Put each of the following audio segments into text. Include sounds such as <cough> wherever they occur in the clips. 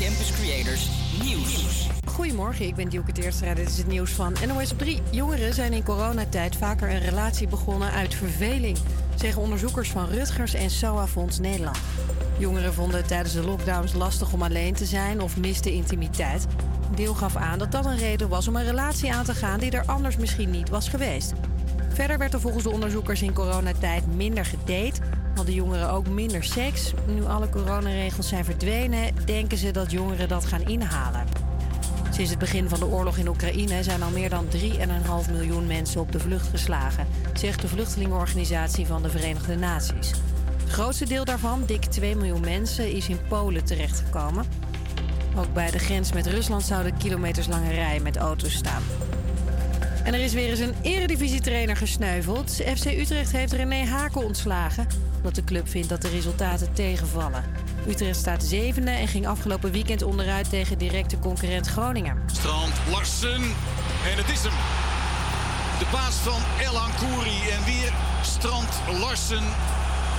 Campus Creators Nieuws. Goedemorgen, ik ben Dielke Teerstra. Dit is het nieuws van NOS op 3. Jongeren zijn in coronatijd vaker een relatie begonnen uit verveling, zeggen onderzoekers van Rutgers en SOA Fonds Nederland. Jongeren vonden het tijdens de lockdowns lastig om alleen te zijn of misten intimiteit. Deel gaf aan dat dat een reden was om een relatie aan te gaan die er anders misschien niet was geweest. Verder werd er volgens de onderzoekers in coronatijd minder gedate. Hadden jongeren ook minder seks. Nu alle coronaregels zijn verdwenen, denken ze dat jongeren dat gaan inhalen. Sinds het begin van de oorlog in Oekraïne zijn al meer dan 3,5 miljoen mensen op de vlucht geslagen, zegt de vluchtelingenorganisatie van de Verenigde Naties. Het grootste deel daarvan, dik 2 miljoen mensen, is in Polen terechtgekomen. Ook bij de grens met Rusland zouden kilometerslange rijen met auto's staan. En er is weer eens een eredivisietrainer gesneuveld. FC Utrecht heeft René Haken ontslagen... omdat de club vindt dat de resultaten tegenvallen. Utrecht staat zevende en ging afgelopen weekend onderuit... tegen directe concurrent Groningen. Strand Larsen. En het is hem. De baas van El Kouri. En weer Strand Larsen.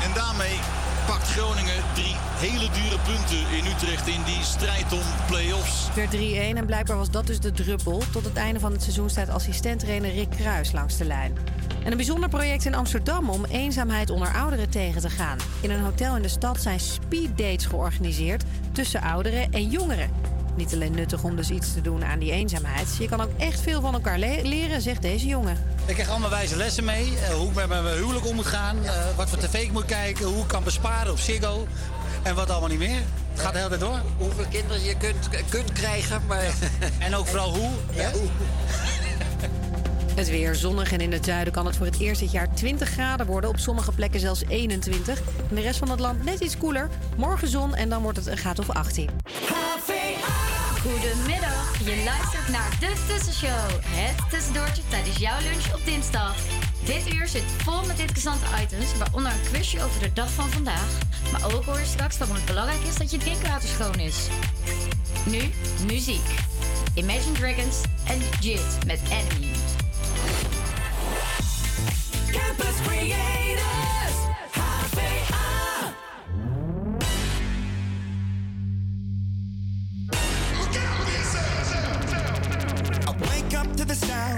En daarmee pakt Groningen drie hele dure punten in Utrecht in die strijd om play-offs. Het werd 3-1 en blijkbaar was dat dus de druppel. Tot het einde van het seizoen staat assistent-trainer Rick Kruis langs de lijn. En een bijzonder project in Amsterdam om eenzaamheid onder ouderen tegen te gaan. In een hotel in de stad zijn speeddates georganiseerd tussen ouderen en jongeren. Niet alleen nuttig om dus iets te doen aan die eenzaamheid. Je kan ook echt veel van elkaar leren, zegt deze jongen. Ik krijg allemaal wijze lessen mee. Uh, hoe ik met mijn huwelijk om moet gaan. Uh, wat voor tv ik moet kijken. Hoe ik kan besparen op Ziggo. En wat allemaal niet meer. Het gaat de hele tijd door. Hoeveel kinderen je kunt, kunt krijgen. Maar... <laughs> en ook vooral hoe. Ja, hoe. <laughs> Het weer zonnig en in het zuiden kan het voor het eerst dit jaar 20 graden worden. Op sommige plekken zelfs 21. In de rest van het land net iets koeler. Morgen zon en dan wordt het een graad of 18. Goedemiddag, je luistert naar De Tussenshow. Het tussendoortje tijdens jouw lunch op dinsdag. Dit uur zit vol met interessante items, waaronder een quizje over de dag van vandaag. Maar ook hoor je straks waarom het belangrijk is dat je drinkwater schoon is. Nu, muziek. Imagine Dragons en JIT met Enemy. Campus Creators,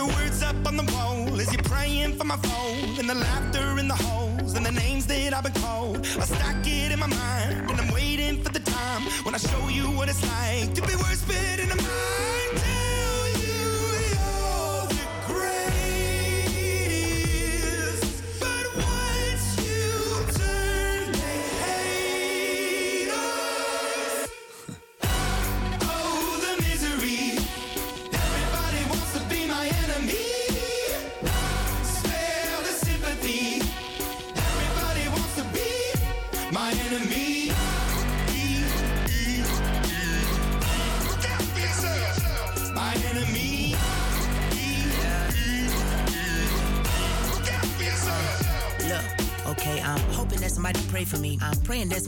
Your words up on the wall as you're praying for my phone. And the laughter in the holes and the names that I've been called. I stack it in my mind and I'm waiting for the time when I show you what it's like to be worse fit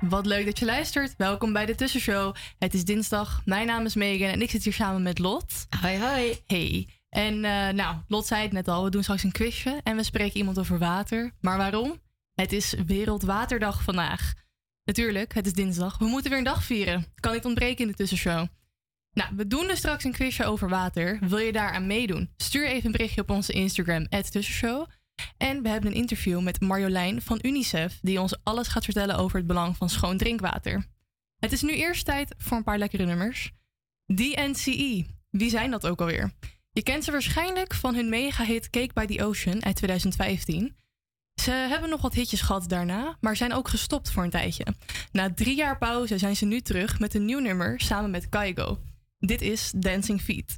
wat leuk dat je luistert. Welkom bij de Tussenshow. Het is dinsdag, mijn naam is Megan en ik zit hier samen met Lot. Hoi, hoi. Hey. En uh, nou, Lot zei het net al, we doen straks een quizje en we spreken iemand over water. Maar waarom? Het is Wereldwaterdag vandaag. Natuurlijk, het is dinsdag. We moeten weer een dag vieren. Kan niet ontbreken in de Tussenshow. Nou, we doen dus straks een quizje over water. Wil je daar aan meedoen? Stuur even een berichtje op onze Instagram, Tussenshow. En we hebben een interview met Marjolein van UNICEF, die ons alles gaat vertellen over het belang van schoon drinkwater. Het is nu eerst tijd voor een paar lekkere nummers. DNCE, wie zijn dat ook alweer? Je kent ze waarschijnlijk van hun mega-hit Cake by the Ocean uit 2015. Ze hebben nog wat hitjes gehad daarna, maar zijn ook gestopt voor een tijdje. Na drie jaar pauze zijn ze nu terug met een nieuw nummer samen met Kaigo. Dit is Dancing Feet.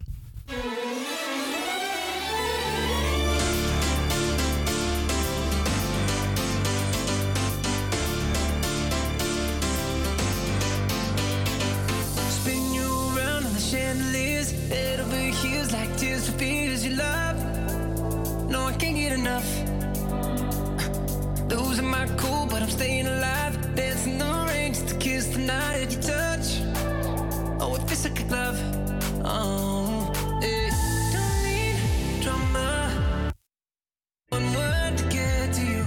Losing my cool, but I'm staying alive. Dancing the rain just to kiss the night you touch. Oh, it feels like a glove. Oh, yeah. Don't need drama. One word to get to you.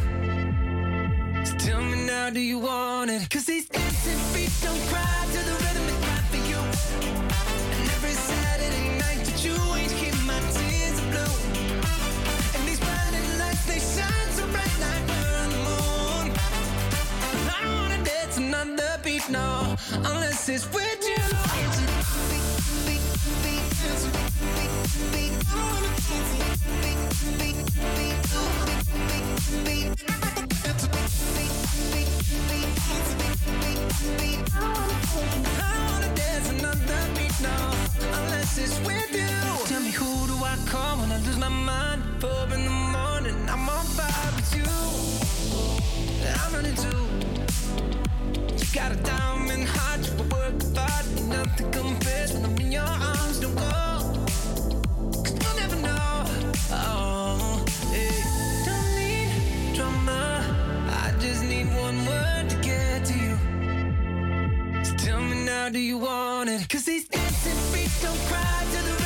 Tell me now, do you want it? Cause these dancing feet don't cry beat, no, unless it's with you. Tell me who do I call when I lose my mind? Four in the morning, I'm on fire with you. I'm running too. Got a diamond heart, you work hard, ain't nothing compares when I'm in your arms. Don't go, cause you'll never know. Oh, hey. Don't need drama, I just need one word to get to you. So tell me now, do you want it? Cause these dancing feet don't cry to the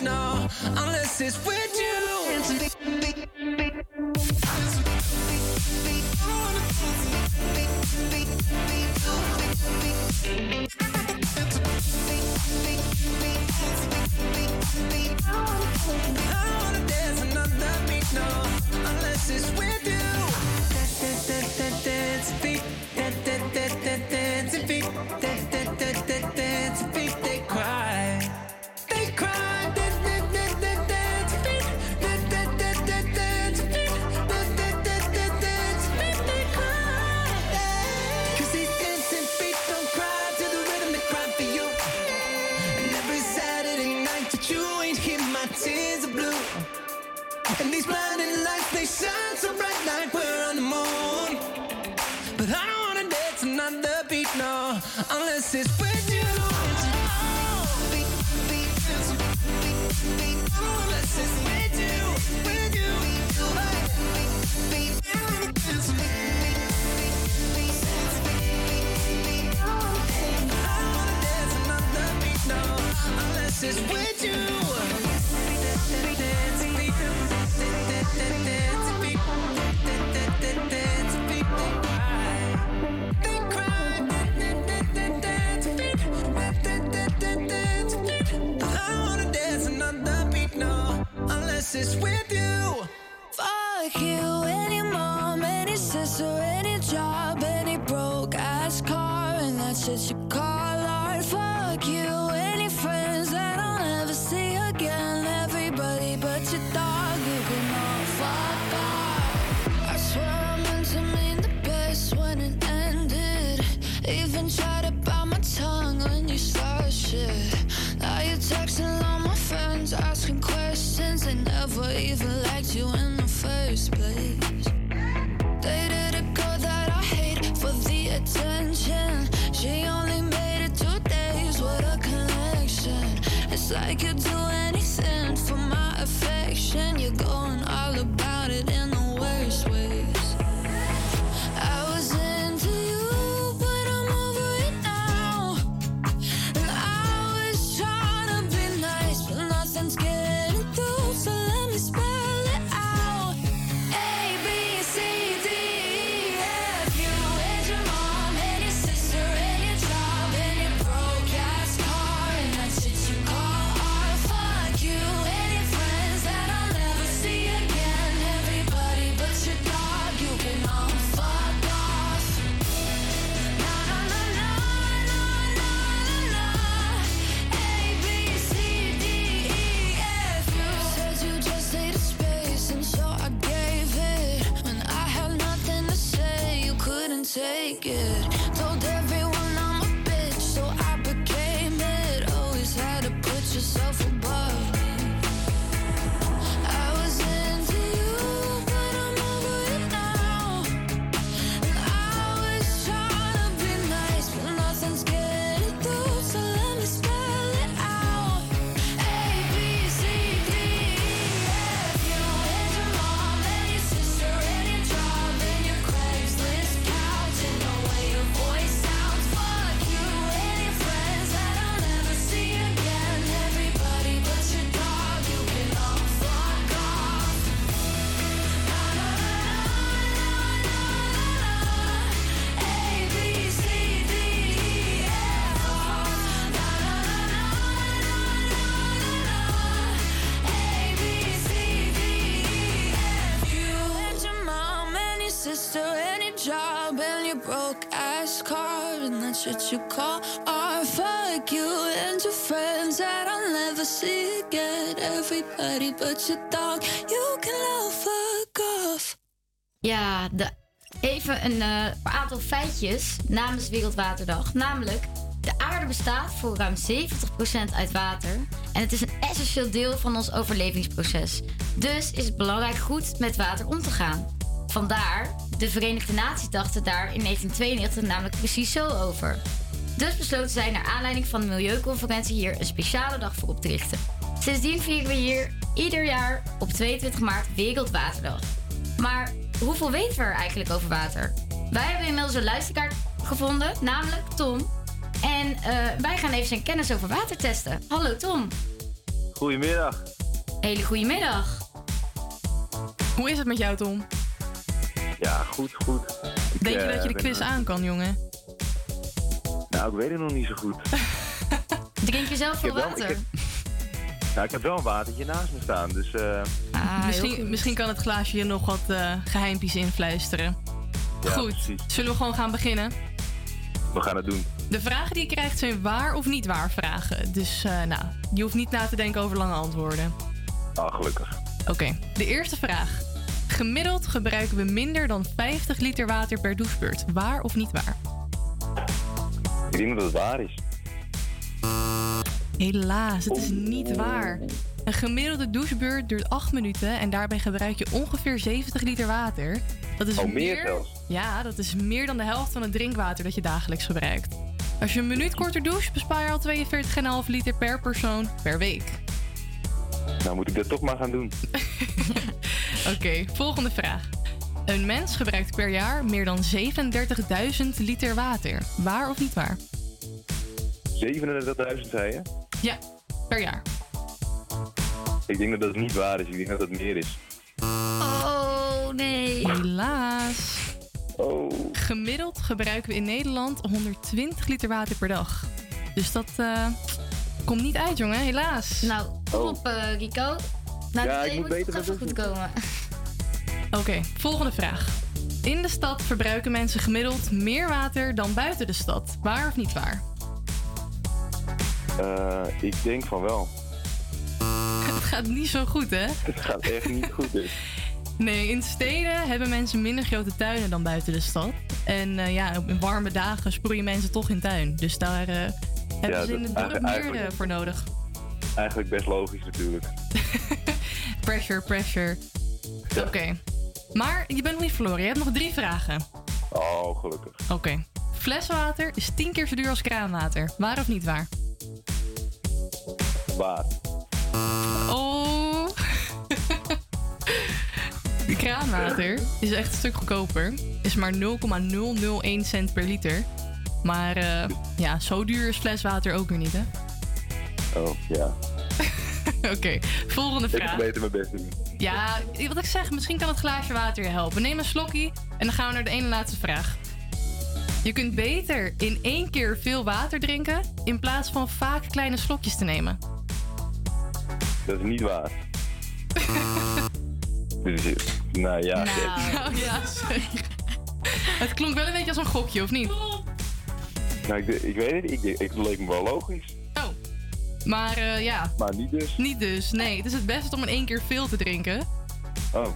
another beat, no, unless it's with you. You call. Fuck you and your friends that I'll never see again. Everybody but your dog, you can all fuck off. Ja, de, even een eh, aantal feitjes namens Wereldwaterdag. Namelijk, de aarde bestaat voor ruim 70% uit water. En het is een essentieel deel van ons overlevingsproces. Dus is het belangrijk goed met water om te gaan. Vandaar, de Verenigde Naties dachten daar in 1992 namelijk precies zo over. Dus besloten zij naar aanleiding van de Milieuconferentie hier een speciale dag voor op te richten. Sindsdien vieren we hier ieder jaar op 22 maart Wereldwaterdag. Maar hoeveel weten we er eigenlijk over water? Wij hebben inmiddels een luisterkaart gevonden, namelijk Tom. En eh, wij gaan even zijn kennis over water testen. Hallo Tom. Goedemiddag. Hele goede middag. Hoe is het met jou, Tom? Ja, goed, goed. Ik, Denk je eh, dat je de quiz eh, aan kan, jongen? Nou, ik weet het nog niet zo goed. <laughs> Drink je zelf veel heb wel- water? ik Nou, ik heb wel een watertje naast me staan, dus... eh, Ah, misschien, misschien kan het glaasje je nog wat eh geheimpjes influisteren. ja, Goed, precies. zullen we gewoon gaan beginnen? We gaan het doen. De vragen die je krijgt zijn waar of niet waar vragen. Dus eh, nou, je hoeft niet na te denken over lange antwoorden. Ah, gelukkig. Oké, de eerste vraag. Gemiddeld gebruiken we minder dan 50 liter water per douchebeurt. Waar of niet waar? Ik denk dat het waar is. Helaas, het is niet waar. Een gemiddelde douchebeurt duurt 8 minuten en daarbij gebruik je ongeveer 70 liter water. Dat is Oh, meer zelfs? Ja, dat is meer dan de helft van het drinkwater dat je dagelijks gebruikt. Als je een minuut korter doucht, bespaar je al 42,5 liter per persoon per week. Nou, moet ik dat toch maar gaan doen. <laughs> Oké, volgende vraag. Een mens gebruikt per jaar meer dan 37.000 liter water. Waar of niet waar? 37.000 zei je? Ja, per jaar. Ik denk dat dat niet waar is. Ik denk dat het meer is. Oh, nee. Helaas. Oh. Gemiddeld gebruiken we in Nederland 120 liter water per dag. Dus dat eh, komt niet uit, jongen, helaas. Nou, kom op, eh, Rico. Nou, Ja, dit ik moet moet beter toch even mijn goed komen. Oké, volgende vraag. In de stad verbruiken mensen gemiddeld meer water dan buiten de stad. Waar of niet waar? Eh, ik denk van wel. <laughs> Het gaat niet zo goed, hè? <laughs> Het gaat echt niet goed. Dus. Nee, in steden hebben mensen minder grote tuinen dan buiten de stad. En eh, ja, op warme dagen sproeien mensen toch in tuin. Dus daar eh, hebben Ja, ze in het dorp meer voor nodig. Eigenlijk best logisch natuurlijk. <laughs> Pressure, pressure. Oké. Maar je bent nog niet verloren. Je hebt nog drie vragen. Oh, gelukkig. Oké. Fleswater is tien keer zo duur als kraanwater. Waar of niet waar? Waar? Oh. De <laughs> kraanwater is echt een stuk goedkoper. Is maar 0,001 cent per liter. Maar eh, ja, zo duur is fleswater ook weer niet, hè? Oh, ja. <laughs> Oké, volgende Ik vraag. ga beter mijn best doen. Ja, wat ik zeg, misschien kan het glaasje water je helpen. Neem een slokje en dan gaan we naar de ene laatste vraag. Je kunt beter in één keer veel water drinken in plaats van vaak kleine slokjes te nemen. Dat is niet waar. Dit is, <laughs> nou ja. Nou, ja, sorry. Het klonk wel een beetje als een gokje, of niet? Nou, ik, ik weet het, ik, ik, het leek me wel logisch. Maar eh, ja, Maar niet dus. niet dus. Nee, het is het beste om in één keer veel te drinken. Oh,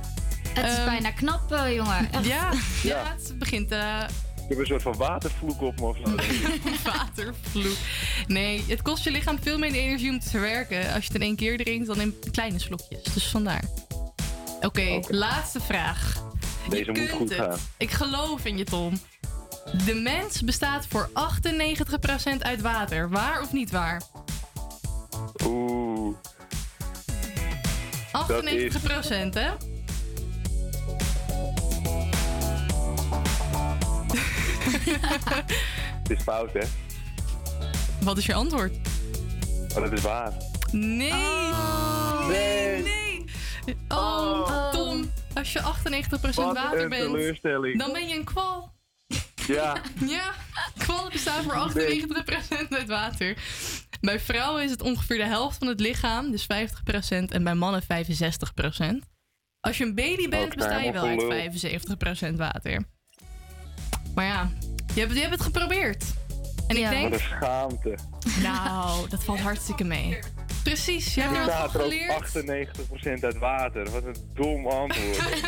Het is Ehm, bijna knap, eh, jongen. Echt. Ja, <laughs> ja, Ja. het begint eh ik heb een soort van watervloek op me of zo. <laughs> watervloed. Nee, het kost je lichaam veel minder energie om te verwerken als je het in één keer drinkt dan in kleine slokjes. Dus vandaar. Oké, laatste vraag. Deze je moet kunt goed het. gaan. Ik geloof in je, Tom. De mens bestaat voor 98% uit water. Waar of niet waar? Oeh. 98%, hè? <laughs> Het is fout, hè? Wat is je antwoord? Maar dat is waar. Nee! nee! nee. Oh, Tom. Als je 98% Wat water bent, dan ben je een kwal. Ja. <laughs> Ja, kwallen bestaan voor 98% uit water. Bij vrouwen is het ongeveer de helft van het lichaam, dus 50%, en bij mannen 65%. Als je een baby bent, besta je wel uit helemaal 75% water. Maar ja, je hebt, je hebt het geprobeerd. En ik Wat denk, een schaamte. nou, dat valt hartstikke mee. Precies, je hebt Er wat staat er geleerd. ook 98% uit water. Wat een dom antwoord. <laughs>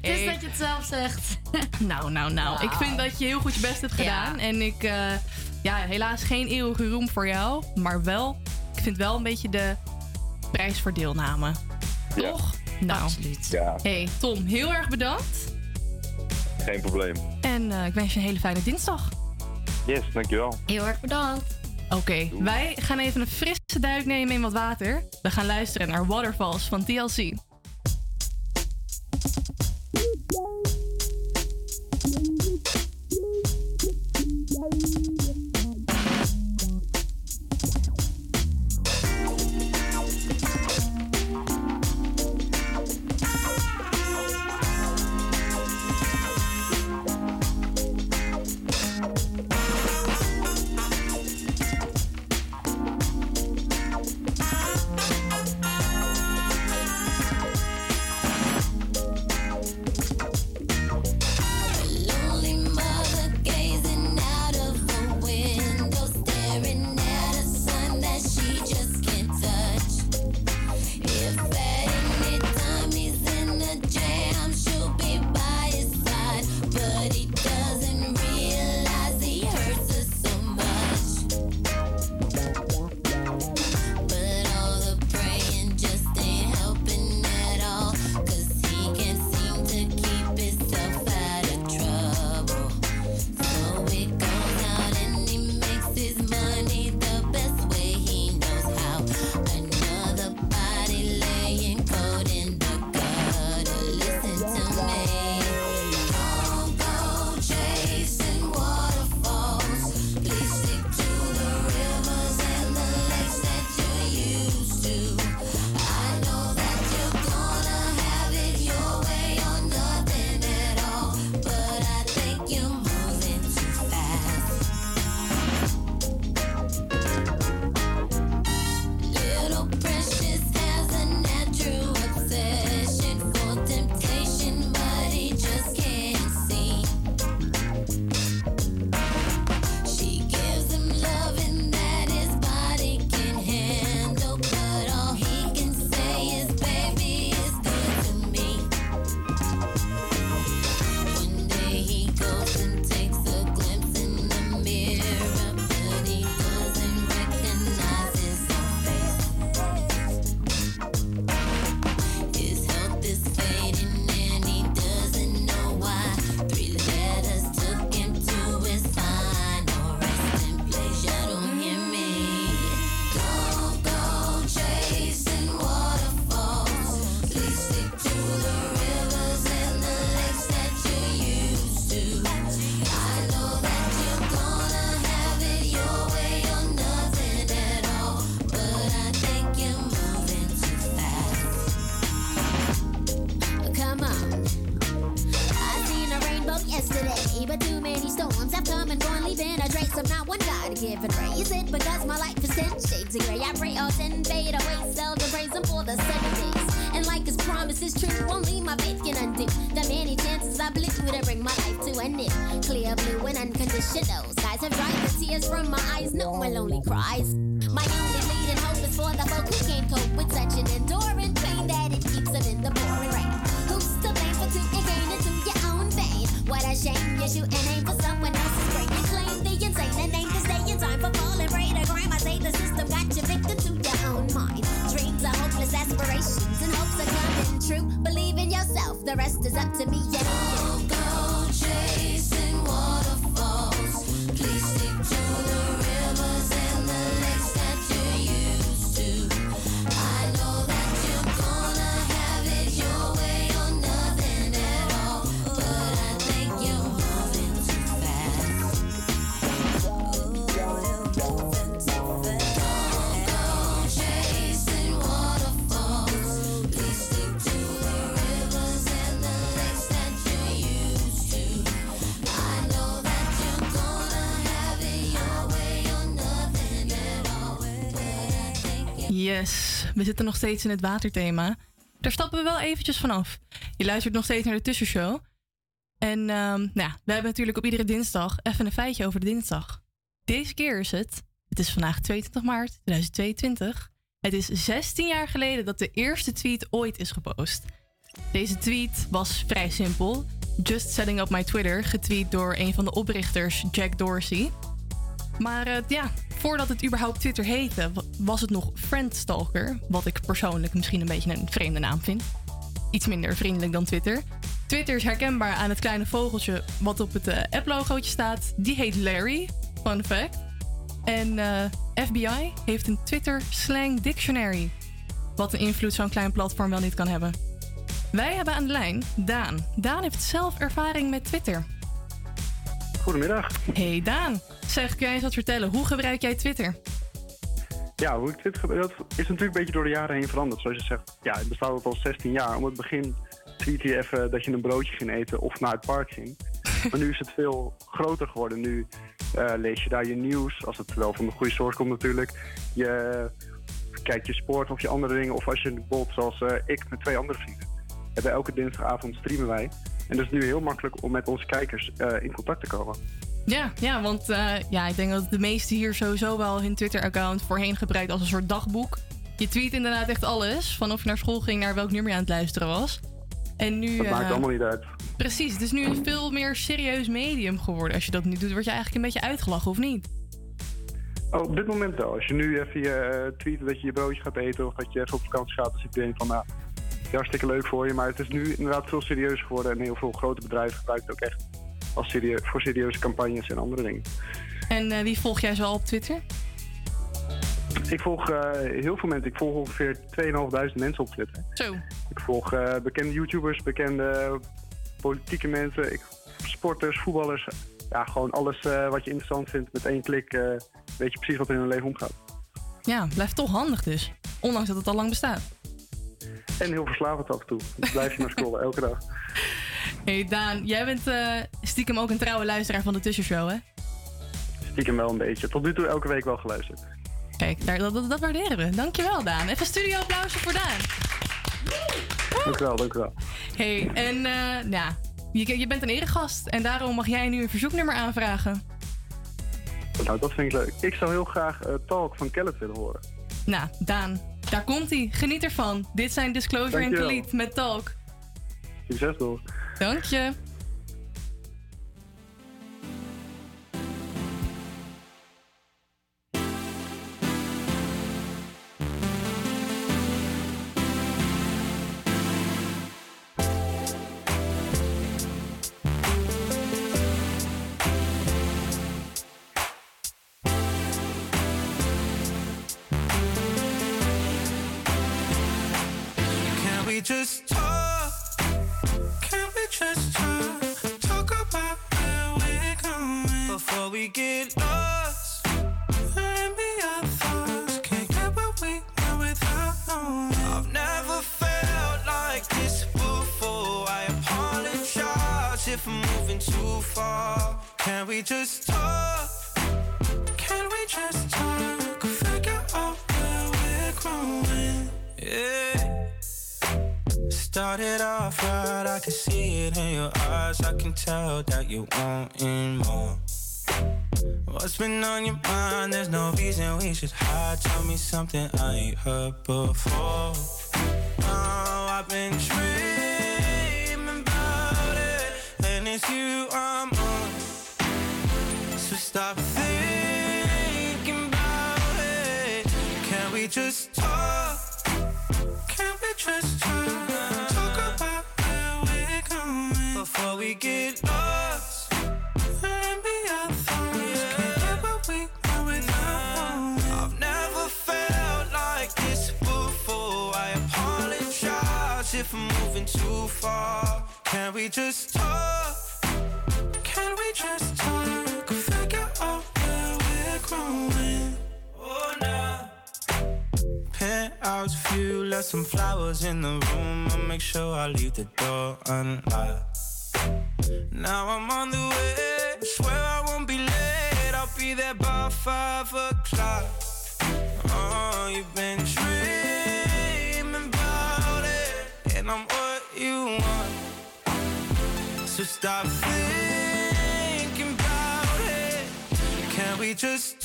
Het is dat je het zelf zegt. <laughs> Nou, nou, nou. Ik vind dat je heel goed je best hebt gedaan. En ik, eh, ja, helaas geen eeuwige roem voor jou. Maar wel, ik vind wel een beetje de prijs voor deelname. Toch? Nou. Absoluut. Ja, Hey, Tom, heel erg bedankt. geen probleem. En eh, ik wens je een hele fijne dinsdag. Yes, dankjewel. Heel erg bedankt. Oké, wij gaan even een frisse duik nemen in wat water. We gaan luisteren naar Waterfalls van TLC. We zitten nog steeds in het waterthema. Daar stappen we wel eventjes vanaf. Je luistert nog steeds naar de tussenshow. En ehm, nou, ja, we hebben natuurlijk op iedere dinsdag even een feitje over de dinsdag. Deze keer is het, het is vandaag 22 maart 2022. Het is 16 jaar geleden dat de eerste tweet ooit is gepost. Deze tweet was vrij simpel. Just setting up my Twitter, getweet door een van de oprichters, Jack Dorsey. Maar eh, ja, voordat het überhaupt Twitter heette, wa- was het nog Friendstalker. Wat ik persoonlijk misschien een beetje een vreemde naam vind. Iets minder vriendelijk dan Twitter. Twitter is herkenbaar aan het kleine vogeltje wat op het eh, app-logootje staat. Die heet Larry, fun fact. En eh, FBI heeft een Twitter slang dictionary. Wat een invloed zo'n klein platform wel niet kan hebben. Wij hebben aan de lijn Daan. Daan heeft zelf ervaring met Twitter. Goedemiddag. Hey Daan, zeg, kun jij eens wat vertellen? Hoe gebruik jij Twitter? Ja, hoe ik Twitter gebruik, dat is natuurlijk een beetje door de jaren heen veranderd. Zoals je zegt, ja, het bestaat al 16 jaar. Om het begin tweette je even dat je een broodje ging eten of naar het park ging. <laughs> Maar nu is het veel groter geworden. Nu eh, lees je daar je nieuws, als het wel van de goede source komt natuurlijk. Je kijkt je sport of je andere dingen. Of als je bijvoorbeeld zoals eh, ik met twee andere vrienden. Hebben elke dinsdagavond streamen wij. En dat is nu heel makkelijk om met onze kijkers eh, in contact te komen. Ja, ja want eh, ja, ik denk dat de meesten hier sowieso wel hun Twitter-account voorheen gebruikt als een soort dagboek. Je tweet inderdaad echt alles, van of je naar school ging, naar welk nummer je aan het luisteren was. En nu, Dat maakt eh, allemaal niet uit. Precies, het is nu een veel meer serieus medium geworden. Als je dat niet doet, word je eigenlijk een beetje uitgelachen, of niet? Oh, op dit moment wel. Als je nu even je tweet dat je je broodje gaat eten of dat je even op vakantie gaat, dan zit je van, nou, ja, hartstikke leuk voor je. Maar het is nu inderdaad veel serieuzer geworden en heel veel grote bedrijven gebruiken het ook echt als serie voor serieuze campagnes en andere dingen. En eh, wie volg jij zo op Twitter? Ik volg eh, heel veel mensen. Ik volg ongeveer 2.500 mensen op Twitter. Zo. Ik volg eh, bekende YouTubers, bekende politieke mensen, ik, sporters, voetballers. Ja, gewoon alles wat je interessant vindt. Met één klik weet je precies wat er in hun leven omgaat. Ja, blijft toch handig dus. Ondanks dat het al lang bestaat. En heel verslavend af en toe. Dan blijf je maar scrollen, elke dag. Hey Daan, jij bent eh, stiekem ook een trouwe luisteraar van de Tussenshow, hè? Stiekem wel een beetje. Tot nu toe elke week wel geluisterd. Kijk, daar, dat, dat, dat waarderen we. Dankjewel, Daan. Even studio applausje voor Daan. Dank u wel, dank u wel. Hey, en eh, ja, je, je bent een eregast en daarom mag jij nu een verzoeknummer aanvragen. Nou, dat vind ik leuk. Ik zou heel graag eh, Talk van Kellet willen horen. Nou, Daan, daar komt hij. Geniet ervan. Dit zijn Disclosure en Dankjewel. Khalid met Talk. Succes door. Dank je. Can we just talk? Can we just talk? Figure out where we're growing. Yeah. Started off right, I can see it in your eyes. I can tell that you wanting more. What's been on your mind? There's no reason we should hide. Tell me something I ain't heard before. Oh, I've been dreaming about it, and it's you I'm on. Stop thinking about it. Can we just talk? Can we just talk? Talk about where we're going before we get lost. We I've never felt like this before. I apologize if I'm moving too far. Can we just talk? Penthouse view, left some flowers in the room. I'll make sure I leave the door unlocked. Now I'm on the way. Swear I won't be late. I'll be there by five o'clock. Oh, you've been dreaming about it, and I'm what you want. So stop thinking about it. Can we just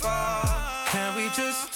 far. Can we just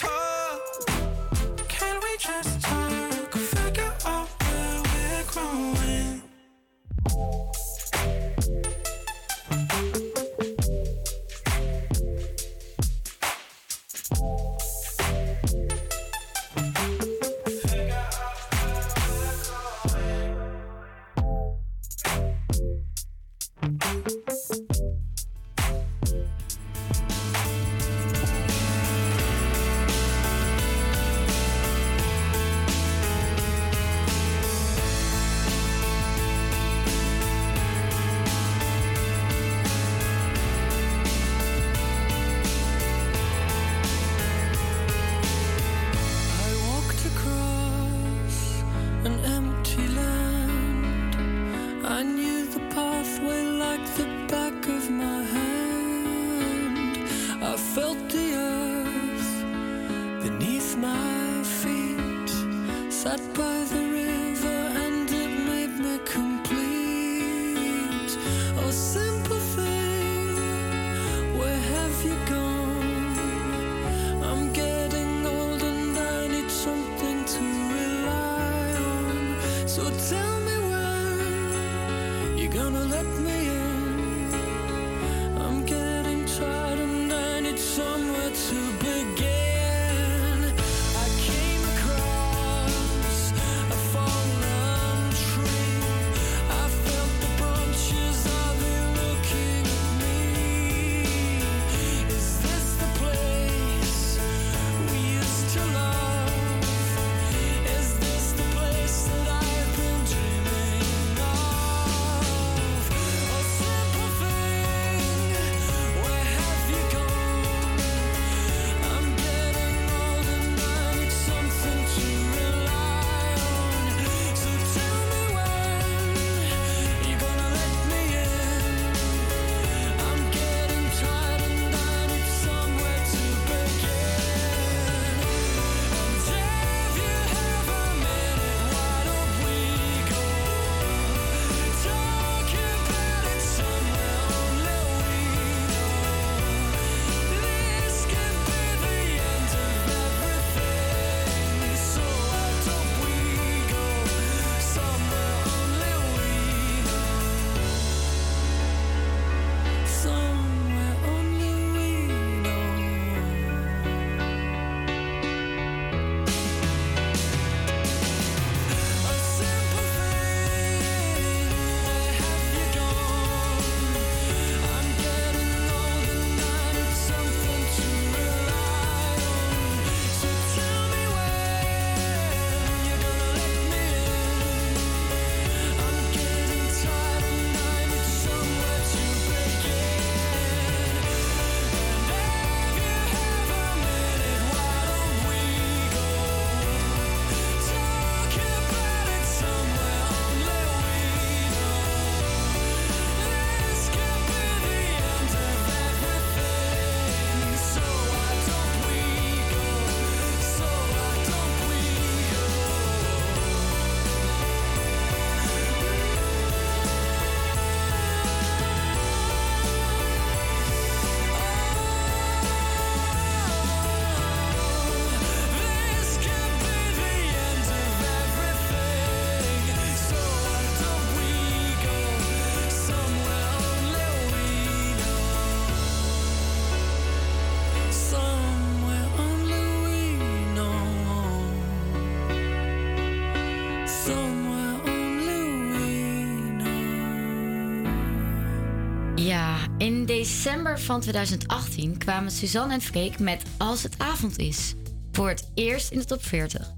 december van 2018 kwamen Suzanne en Freek met Als het avond is. Voor het eerst in de top 40.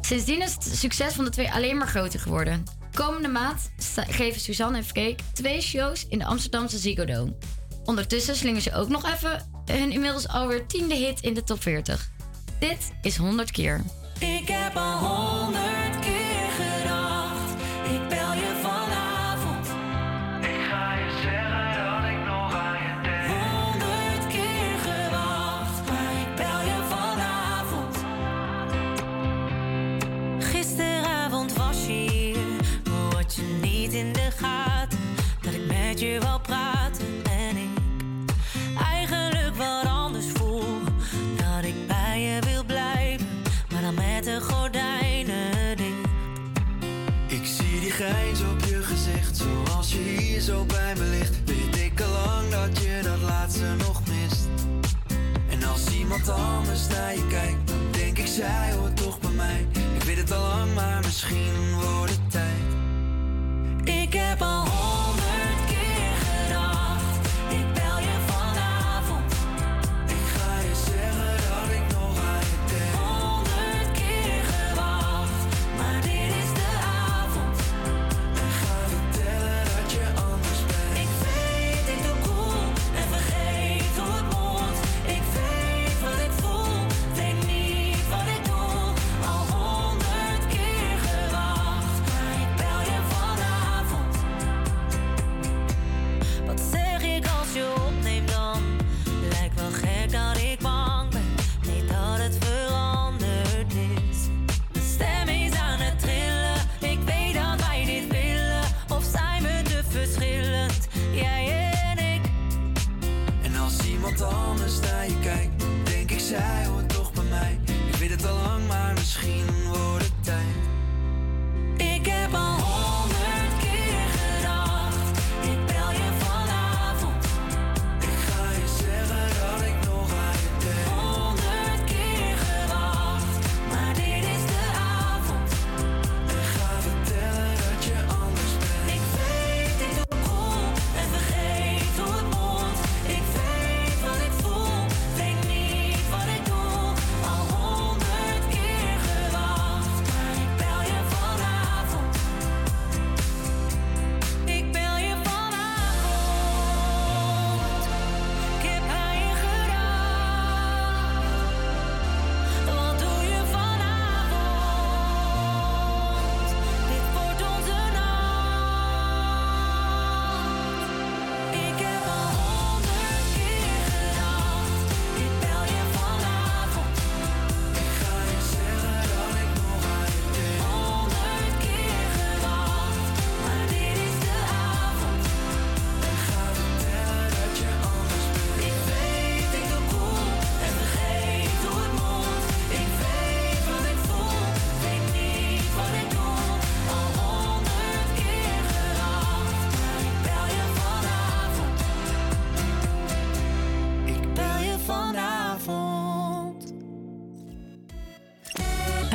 Sindsdien is het succes van de twee alleen maar groter geworden. Komende maand geven Suzanne en Freek twee shows in de Amsterdamse Ziggo Dome. Ondertussen slingen ze ook nog even hun inmiddels alweer tiende hit in de top 40. Dit is 100 keer. Ik heb al zo bij me ligt. Weet ik al lang dat je dat laatste nog mist. En als iemand anders naar je kijkt, dan denk ik zij hoort toch bij mij. Ik weet het al lang, maar misschien wordt het tijd. Ik heb al honderd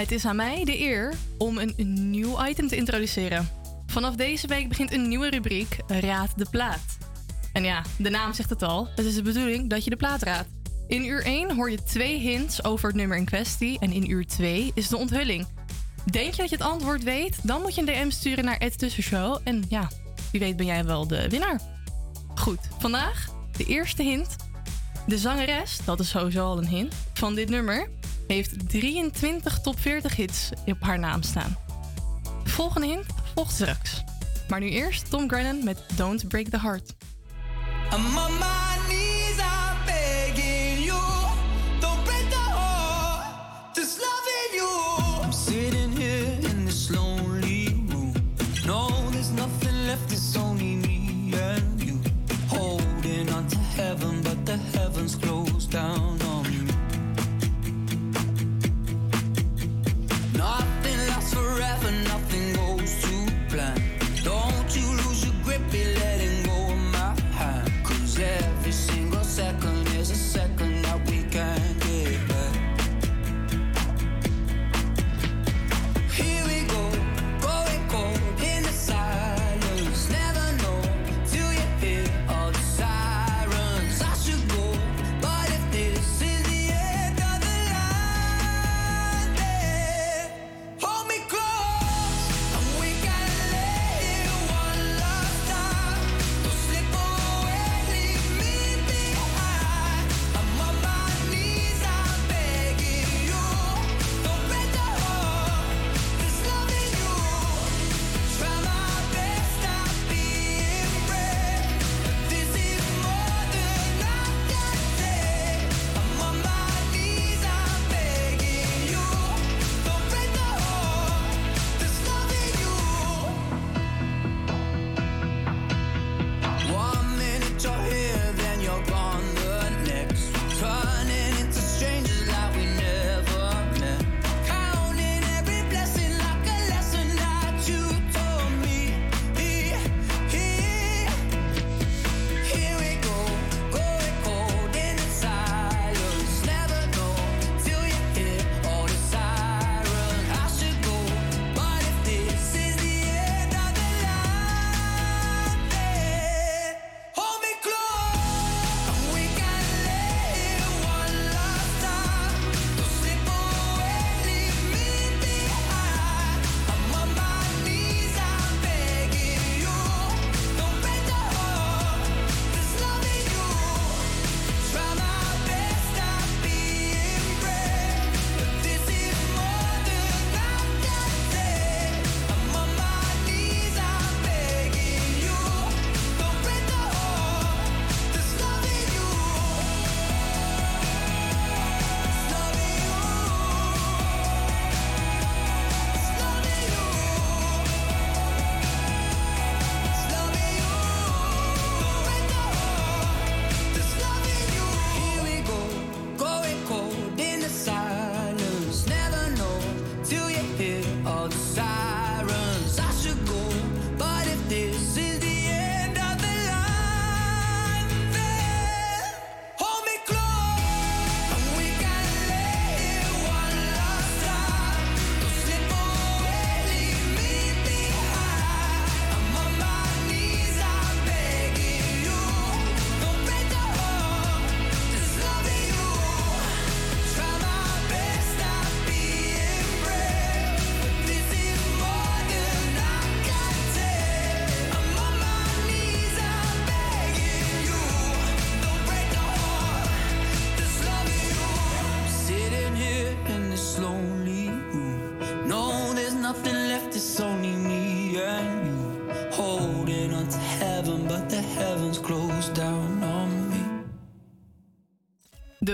Het is aan mij de eer om een, nieuw item te introduceren. Vanaf deze week begint een nieuwe rubriek Raad de plaat. En ja, de naam zegt het al. Het is de bedoeling dat je de plaat raadt. In uur 1 hoor je twee hints over het nummer in kwestie. En in uur 2 is de onthulling. Denk je dat je het antwoord weet? Dan moet je een DM sturen naar het Tussenshow. En ja, wie weet ben jij wel de winnaar. Goed, vandaag de eerste hint. De zangeres, dat is sowieso al een hint, van dit nummer heeft 23 top 40 hits op haar naam staan. De volgende hint volgt straks. Maar nu eerst Tom Grennan met Don't Break the Heart. My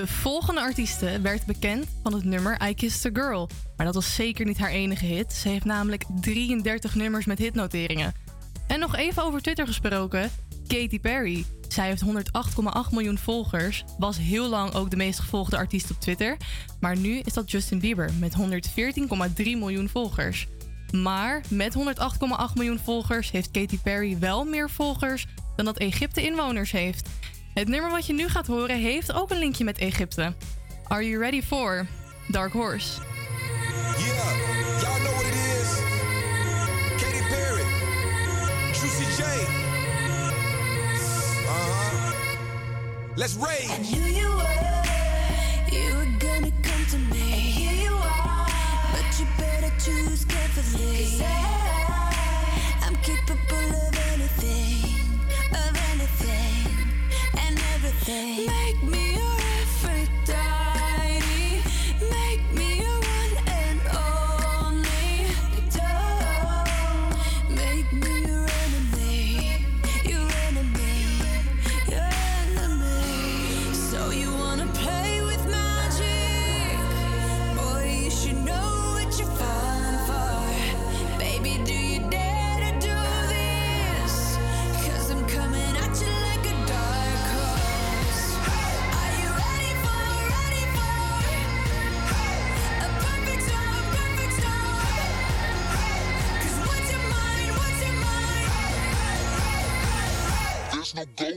De volgende artieste werd bekend van het nummer I Kissed a Girl. Maar dat was zeker niet haar enige hit. Ze heeft namelijk 33 nummers met hitnoteringen. En nog even over Twitter gesproken. Katy Perry. Zij heeft 108,8 miljoen volgers. Was heel lang ook de meest gevolgde artiest op Twitter. Maar nu is dat Justin Bieber met 114,3 miljoen volgers. Maar met 108,8 miljoen volgers heeft Katy Perry wel meer volgers dan dat Egypte inwoners heeft. Het nummer wat je nu gaat horen heeft ook een linkje met Egypte. Are you ready for Dark Horse? Yeah, y'all know what it is. Katy Perry, Juicy J. Uh. Let's rage. I knew you were, you were gonna come to me. And here you are, but you better choose carefully.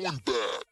down back.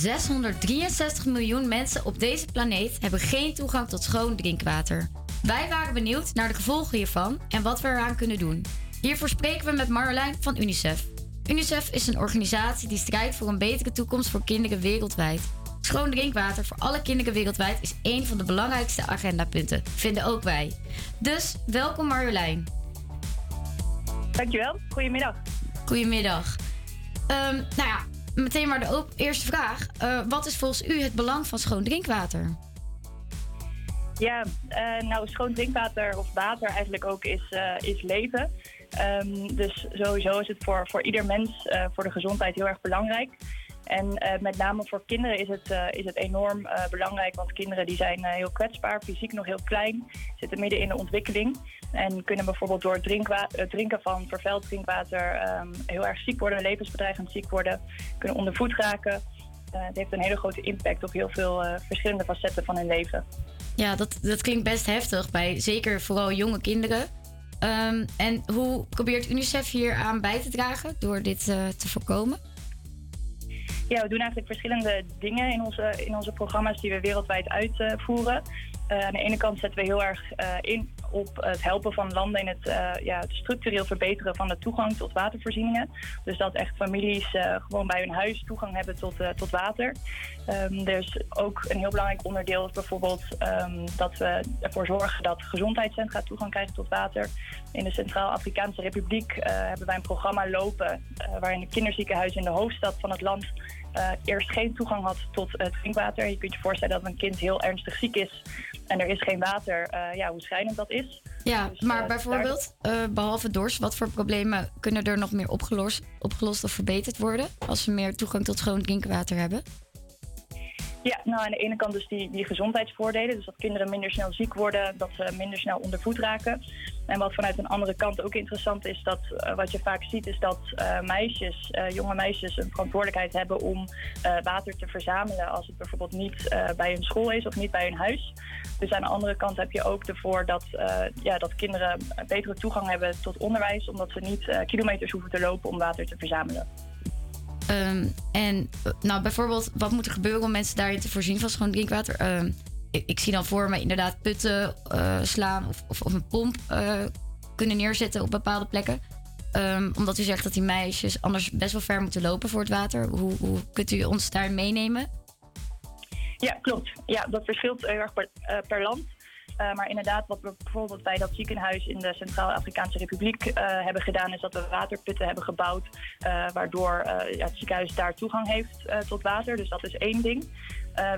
663 miljoen mensen op deze planeet hebben geen toegang tot schoon drinkwater. Wij waren benieuwd naar de gevolgen hiervan en wat we eraan kunnen doen. Hiervoor spreken we met Marjolein van UNICEF. UNICEF is een organisatie die strijdt voor een betere toekomst voor kinderen wereldwijd. Schoon drinkwater voor alle kinderen wereldwijd is een van de belangrijkste agendapunten, vinden ook wij. Dus welkom Marjolein. Dankjewel. Goedemiddag. Goedemiddag. Ehm, nou ja, meteen maar de eerste vraag. Eh, wat is volgens u het belang van schoon drinkwater? Ja, eh, nou schoon drinkwater of water eigenlijk ook is, eh, is leven. Ehm, dus sowieso is het voor, voor ieder mens, voor de gezondheid heel erg belangrijk. En eh, met name voor kinderen is het, eh, is het enorm eh, belangrijk, want kinderen die zijn heel kwetsbaar, fysiek nog heel klein, zitten midden in de ontwikkeling en kunnen bijvoorbeeld door het drinken van vervuild drinkwater ehm, heel erg ziek worden, levensbedreigend ziek worden, kunnen onder voet raken. Het heeft een hele grote impact op heel veel verschillende facetten van hun leven. Ja, dat, dat klinkt best heftig bij zeker vooral jonge kinderen. Ehm, en hoe probeert UNICEF hier aan bij te dragen door dit te voorkomen? Ja, we doen eigenlijk verschillende dingen in onze, in onze programma's die we wereldwijd uitvoeren. Eh, aan de ene kant zetten we heel erg eh, in op het helpen van landen in het, eh, ja, het structureel verbeteren van de toegang tot watervoorzieningen. Dus dat echt families gewoon bij hun huis toegang hebben tot, tot water. Ehm, er is ook een heel belangrijk onderdeel bijvoorbeeld ehm, dat we ervoor zorgen dat gezondheidscentra toegang krijgen tot water. In de Centraal-Afrikaanse Republiek hebben wij een programma lopen waarin de kinderziekenhuis in de hoofdstad van het land eh, eerst geen toegang had tot het drinkwater. Je kunt je voorstellen dat een kind heel ernstig ziek is en er is geen water, eh, ja, hoe schrijnend dat is. Ja, Dus, maar eh, bijvoorbeeld, eh, behalve dorst, wat voor problemen kunnen er nog meer opgelost, opgelost of verbeterd worden als we meer toegang tot schoon drinkwater hebben? Ja, nou aan de ene kant dus die, die gezondheidsvoordelen. Dus dat kinderen minder snel ziek worden, dat ze minder snel onder voet raken. En wat vanuit een andere kant ook interessant is, dat eh, wat je vaak ziet, is dat eh, meisjes, eh, jonge meisjes, een verantwoordelijkheid hebben om water te verzamelen als het bijvoorbeeld niet bij hun school is of niet bij hun huis. Dus aan de andere kant heb je ook ervoor dat, ja, dat kinderen betere toegang hebben tot onderwijs, omdat ze niet kilometers hoeven te lopen om water te verzamelen. Ehm, en eh, nou, bijvoorbeeld, wat moet er gebeuren om mensen daarin te voorzien van schoon drinkwater? Ehm, ik, zie dan voor me inderdaad putten eh, slaan of, of, een pomp eh, kunnen neerzetten op bepaalde plekken. Ehm, omdat u zegt dat die meisjes anders best wel ver moeten lopen voor het water. Hoe, hoe kunt u ons daar meenemen? Ja, klopt. Ja, dat verschilt heel erg per, per land. Eh, maar inderdaad, wat we bijvoorbeeld bij dat ziekenhuis in de Centraal-Afrikaanse Republiek eh, hebben gedaan, is dat we waterputten hebben gebouwd, eh, waardoor het ziekenhuis daar toegang heeft tot water. Dus dat is één ding.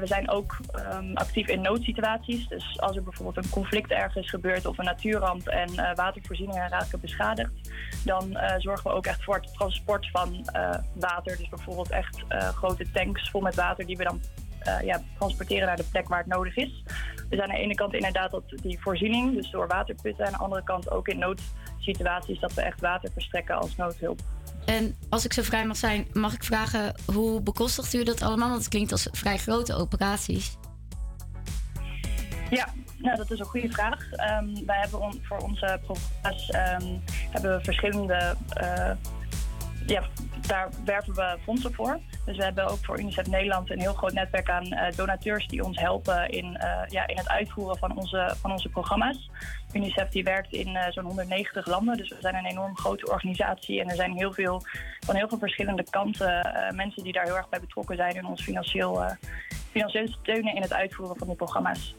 We zijn ook ehm, actief in noodsituaties. Dus als er bijvoorbeeld een conflict ergens gebeurt of een natuurramp en watervoorzieningen raken beschadigd, dan zorgen we ook echt voor het transport van water. Dus bijvoorbeeld echt grote tanks vol met water die we dan ja, transporteren naar de plek waar het nodig is. Dus aan de ene kant inderdaad dat die voorziening, dus door waterputten. Aan de andere kant ook in noodsituaties dat we echt water verstrekken als noodhulp. En als ik zo vrij mag zijn, mag ik vragen hoe bekostigt u dat allemaal? Want het klinkt als vrij grote operaties. Ja, nou, dat is een goede vraag. Ehm, wij hebben on- voor onze programma's ehm, hebben we verschillende. eh, ja, daar werven we fondsen voor. Dus we hebben ook voor UNICEF Nederland een heel groot netwerk aan eh, donateurs die ons helpen in, eh, ja, in het uitvoeren van onze, van onze programma's. UNICEF die werkt in eh, zo'n 190 landen, dus we zijn een enorm grote organisatie en er zijn heel veel van heel veel verschillende kanten mensen die daar heel erg bij betrokken zijn en ons financieel, financieel steunen in het uitvoeren van die programma's.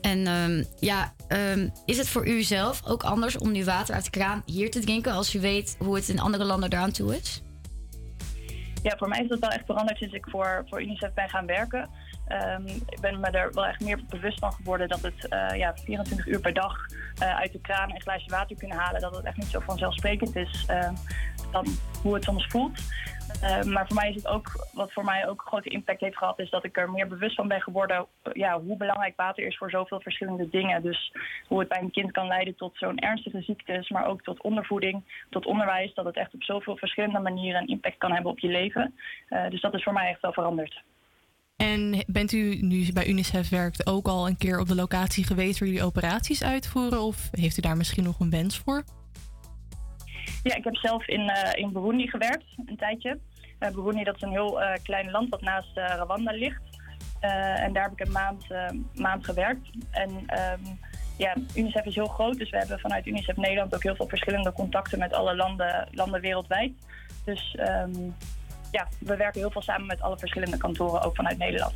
En ehm, ja, ehm, is het voor u zelf ook anders om nu water uit de kraan hier te drinken als u weet hoe het in andere landen eraan toe is? Ja, voor mij is dat wel echt veranderd sinds ik voor, voor UNICEF ben gaan werken. Ehm, ik ben me er wel echt meer bewust van geworden dat het eh, ja, 24 uur per dag eh, uit de kraan een glaasje water kunnen halen. Dat het echt niet zo vanzelfsprekend is ehm, dan hoe het soms voelt. Ehm, maar voor mij is het ook, wat voor mij ook een grote impact heeft gehad, is dat ik er meer bewust van ben geworden eh, ja, hoe belangrijk water is voor zoveel verschillende dingen. Dus hoe het bij een kind kan leiden tot zo'n ernstige ziektes, maar ook tot ondervoeding, tot onderwijs. Dat het echt op zoveel verschillende manieren een impact kan hebben op je leven. Dus dat is voor mij echt wel veranderd. En bent u nu bij UNICEF werkt ook al een keer op de locatie geweest waar jullie operaties uitvoeren? Of heeft u daar misschien nog een wens voor? Ja, ik heb zelf in, eh, in Burundi gewerkt, een tijdje. Eh, Burundi dat is een heel eh, klein land dat naast Rwanda ligt. En daar heb ik een maand, maand gewerkt. En ehm, ja, UNICEF is heel groot, dus we hebben vanuit UNICEF Nederland ook heel veel verschillende contacten met alle landen, landen wereldwijd. Dus ehm, ja, we werken heel veel samen met alle verschillende kantoren, ook vanuit Nederland.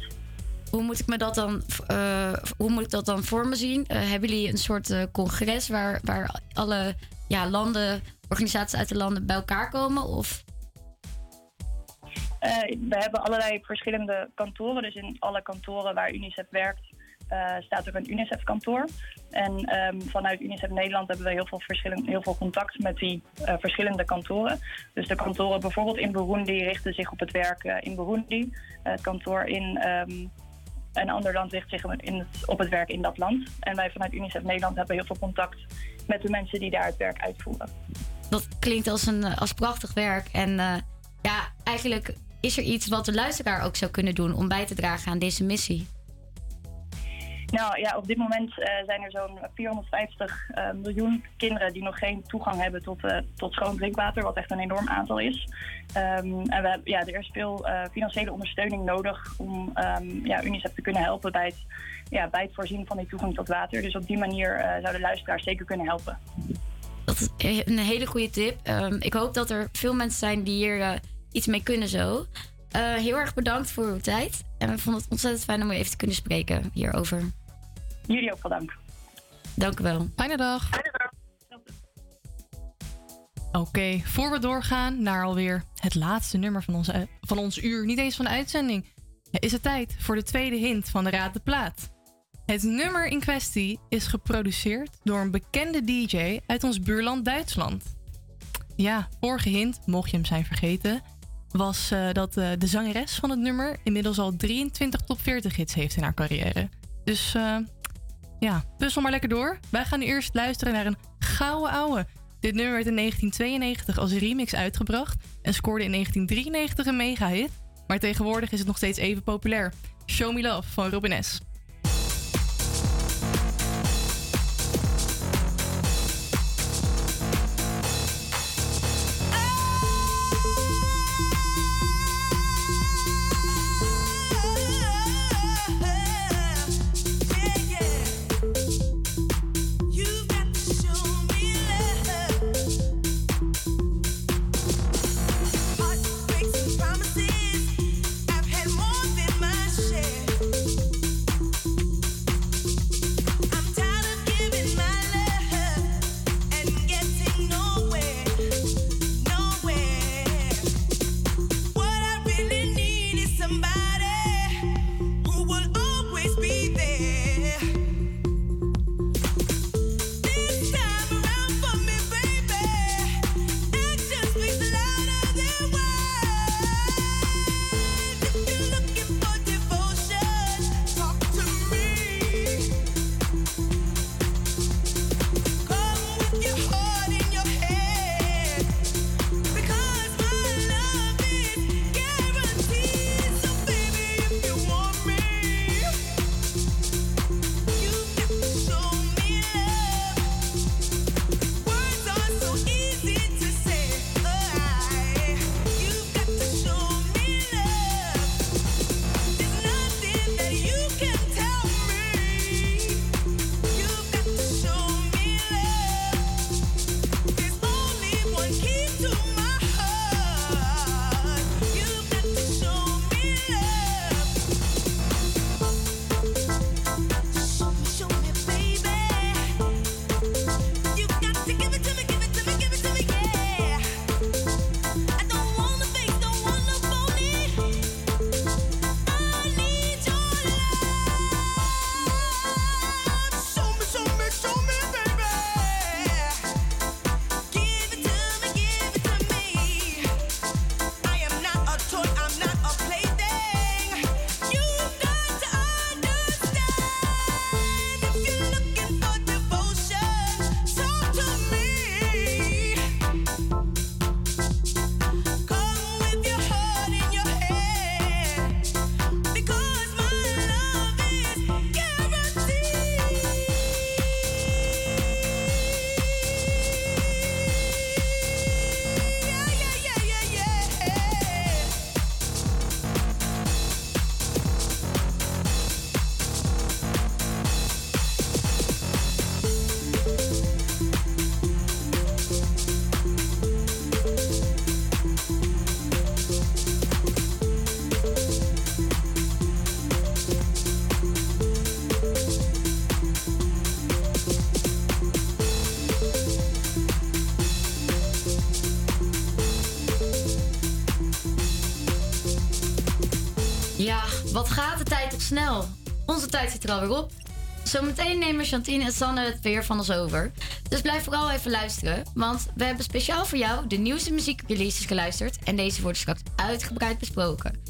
Hoe moet ik me dat dan, eh, hoe moet ik dat dan voor me zien? Eh, hebben jullie een soort eh, congres waar, waar alle ja, landen, organisaties uit de landen bij elkaar komen? Of we hebben allerlei verschillende kantoren. Dus in alle kantoren waar UNICEF werkt, eh, staat er een UNICEF-kantoor. En ehm, vanuit UNICEF Nederland hebben we heel veel, verschillend, heel veel contact met die eh, verschillende kantoren. Dus de kantoren bijvoorbeeld in Burundi richten zich op het werk eh, in Burundi. het kantoor in ehm, een ander land richt zich op het werk in dat land. En wij vanuit UNICEF Nederland hebben heel veel contact met de mensen die daar het werk uitvoeren. Dat klinkt als, een, als prachtig werk. En ja, eigenlijk is er iets wat de luisteraar ook zou kunnen doen om bij te dragen aan deze missie. Nou ja, op dit moment eh, zijn er zo'n 450 eh, miljoen kinderen die nog geen toegang hebben tot, eh, tot schoon drinkwater, wat echt een enorm aantal is. Ehm, en we, hebben- ja, er is veel financiële ondersteuning nodig om ehm, ja, UNICEF te kunnen helpen bij het, ja, bij het voorzien van die toegang tot water. Dus op die manier eh zou de luisteraar zeker kunnen helpen. Dat is een hele goede tip. Ehm, ik hoop dat er veel mensen zijn die hier iets mee kunnen zo. Eh, heel erg bedankt voor uw tijd. En we vonden het ontzettend fijn om u even te kunnen spreken hierover. Jullie ook wel dank. Dank u wel. Fijne dag. Oké, voor we doorgaan naar alweer het laatste nummer van, onze, van ons uur, niet eens van de uitzending, is het tijd voor de tweede hint van de Raad de Plaat. Het nummer in kwestie is geproduceerd door een bekende DJ uit ons buurland Duitsland. Ja, vorige hint, mocht je hem zijn vergeten, was eh, dat eh, de zangeres van het nummer inmiddels al 23 top 40 hits heeft in haar carrière. Dus eh, ja, puzzel maar lekker door. Wij gaan nu eerst luisteren naar een gouden ouwe. Dit nummer werd in 1992 als remix uitgebracht en scoorde in 1993 een mega-hit. Maar tegenwoordig is het nog steeds even populair. Show Me Love van Robin S. snel? Onze tijd zit er alweer op. Zometeen nemen Chantine en Sanne het weer van ons over. Dus blijf vooral even luisteren, want we hebben speciaal voor jou de nieuwste muziekreleases geluisterd en deze worden straks uitgebreid besproken.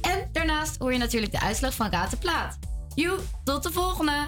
En daarnaast hoor je natuurlijk de uitslag van Raad de Plaat. Joe, tot de volgende!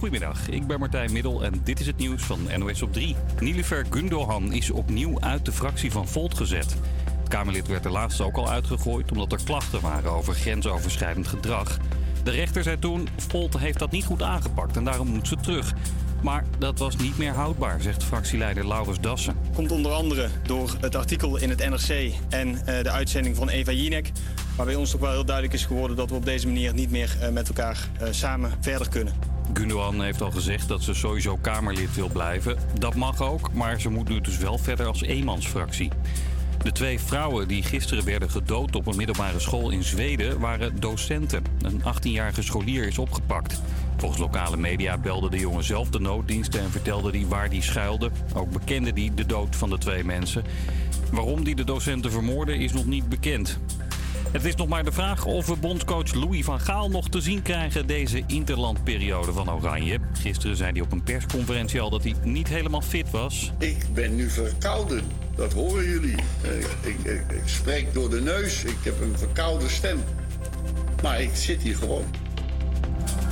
Goedemiddag, ik ben Martijn Middel en dit is het nieuws van NOS op 3. Nilifer Gundogan is opnieuw uit de fractie van Volt gezet. Het Kamerlid werd er laatst ook al uitgegooid omdat er klachten waren over grensoverschrijdend gedrag. De rechter zei toen, Volt heeft dat niet goed aangepakt en daarom moet ze terug. Maar dat was niet meer houdbaar, zegt fractieleider Laurens Dassen. Komt onder andere door het artikel in het NRC en eh, de uitzending van Eva Jinek. Waarbij ons toch wel heel duidelijk is geworden dat we op deze manier niet meer eh, met elkaar eh, samen verder kunnen. Gundogan heeft al gezegd dat ze sowieso Kamerlid wil blijven. Dat mag ook, maar ze moet nu dus wel verder als eenmansfractie. De twee vrouwen die gisteren werden gedood op een middelbare school in Zweden waren docenten. Een 18-jarige scholier is opgepakt. Volgens lokale media belde de jongen zelf de nooddiensten en vertelde hij waar die schuilde. Ook bekende hij de dood van de twee mensen. Waarom die de docenten vermoorden is nog niet bekend. Het is nog maar de vraag of we bondscoach Louis van Gaal nog te zien krijgen deze interlandperiode van Oranje. Gisteren zei hij op een persconferentie al dat hij niet helemaal fit was. Ik ben nu verkouden. Dat horen jullie. Eh, Ik, ik, ik, ik spreek door de neus. Ik heb een verkoude stem. Maar ik zit hier gewoon.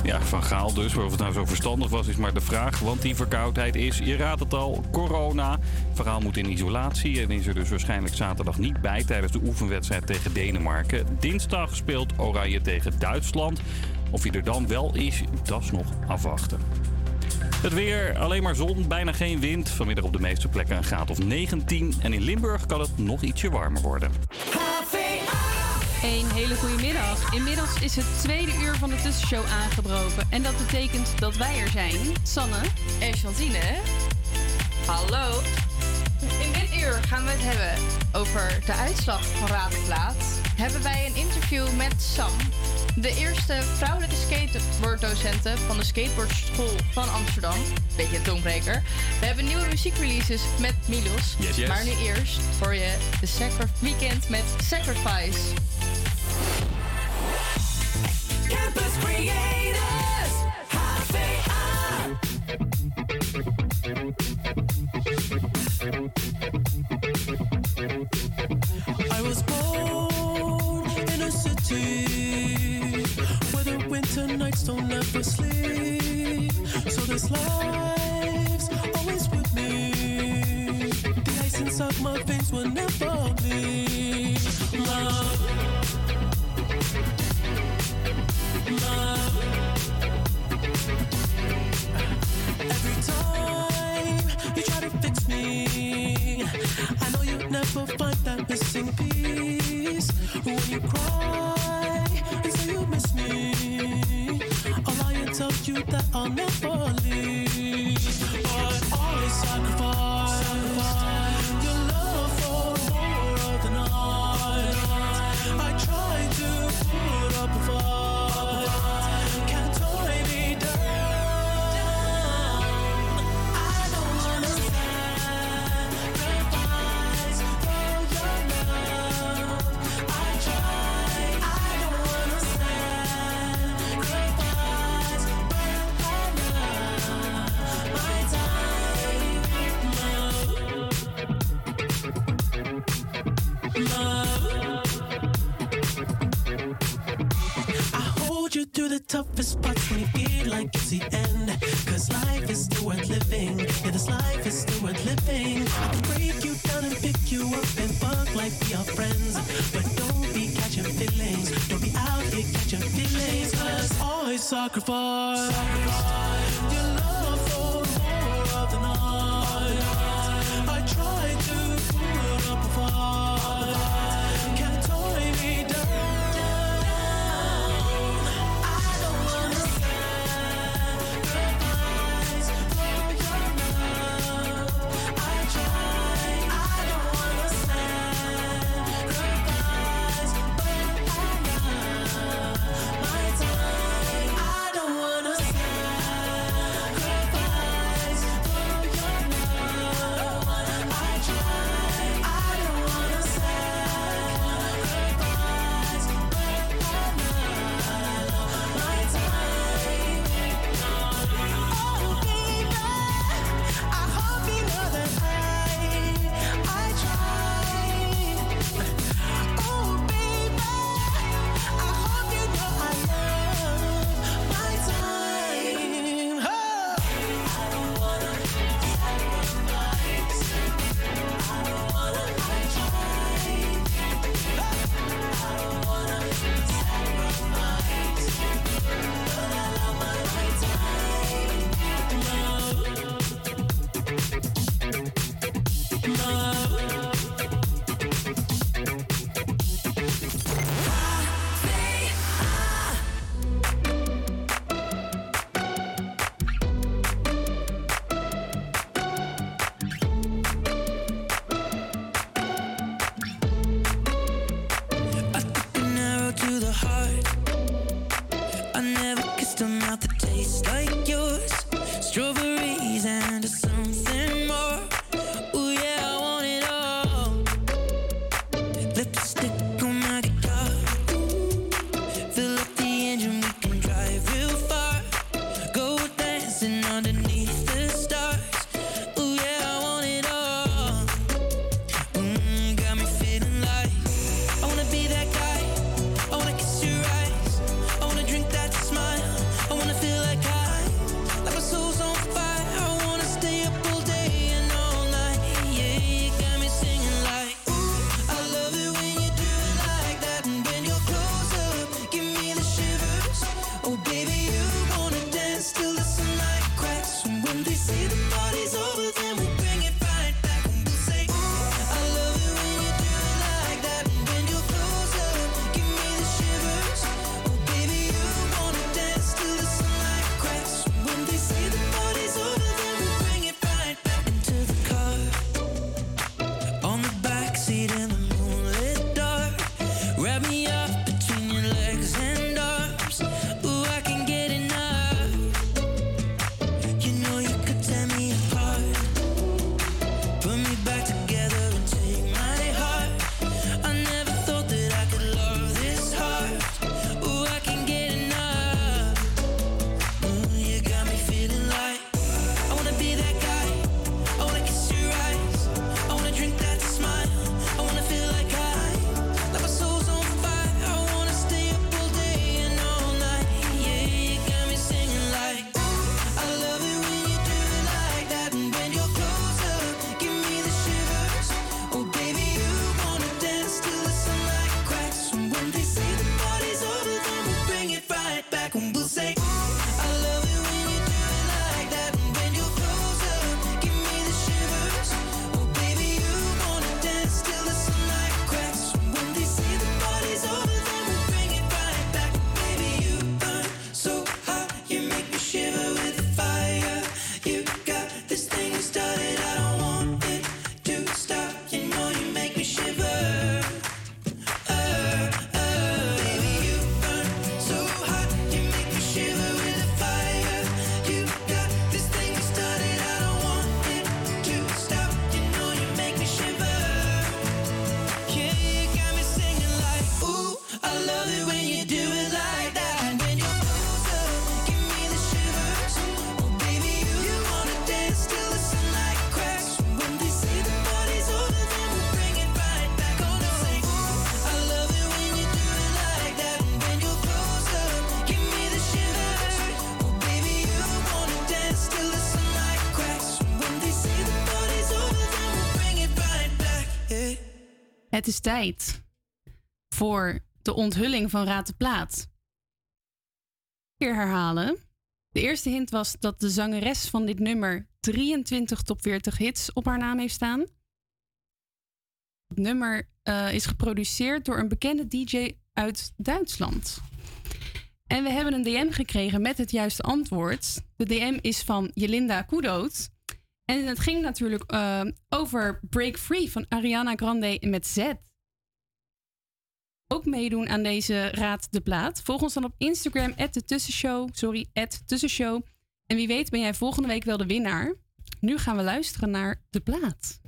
Ja, Van Gaal dus. Of het nou zo verstandig was, is maar de vraag. Want die verkoudheid is, je raadt het al, corona. Van Gaal moet in isolatie en is er dus waarschijnlijk zaterdag niet bij... tijdens de oefenwedstrijd tegen Denemarken. Dinsdag speelt Oranje tegen Duitsland. Of hij er dan wel is, dat is nog afwachten. Het weer, alleen maar zon, bijna geen wind. Vanmiddag op de meeste plekken een graad of 19. En in Limburg kan het nog ietsje warmer worden. Een hele goede middag. Inmiddels is het tweede uur van de tussenshow aangebroken. En dat betekent dat wij er zijn. Sanne. En Chantine. Hallo. In dit uur gaan we het hebben over de uitslag van Raad en Plaat. Hebben wij een interview met Sam, de eerste vrouwelijke skateboarddocenten van de Skateboardschool van Amsterdam. Beetje een tongbreker. We hebben nieuwe muziekreleases met Milos. Maar nu eerst voor je de Secret Weekend met Sacrifice. Campus Creators, I was born in a city Winter nights don't ever sleep. So this life's always with me. The ice inside my veins will never bleed. Love. Love. Every time you try to fix me, I know you'd never find that missing piece. When you cry you miss me, I'll lie and tell you that I'll never leave. But always sacrifice your love for more of the night. I try to put up a fight, through the toughest parts when you feel like it's the end. Cause life is still worth living. Yeah, this life is still worth living. I can break you down and pick you up and fuck like we are friends. But don't be catching feelings. Don't be out here catching feelings. Cause always sacrifice. Your love for more of the night. I try to put up a fight. Het is tijd voor de onthulling van Raad de Plaat. Weer herhalen. De eerste hint was dat de zangeres van dit nummer 23 top 40 hits op haar naam heeft staan. Het nummer eh, is geproduceerd door een bekende DJ uit Duitsland. En we hebben een DM gekregen met het juiste antwoord. De DM is van Jelinda Kudoot. En het ging natuurlijk eh, over Break Free van Ariana Grande met Z. Ook meedoen aan deze Raad de Plaat. Volg ons dan op Instagram, de Tussenshow. Sorry, Tussenshow. En wie weet ben jij volgende week wel de winnaar. Nu gaan we luisteren naar de plaat.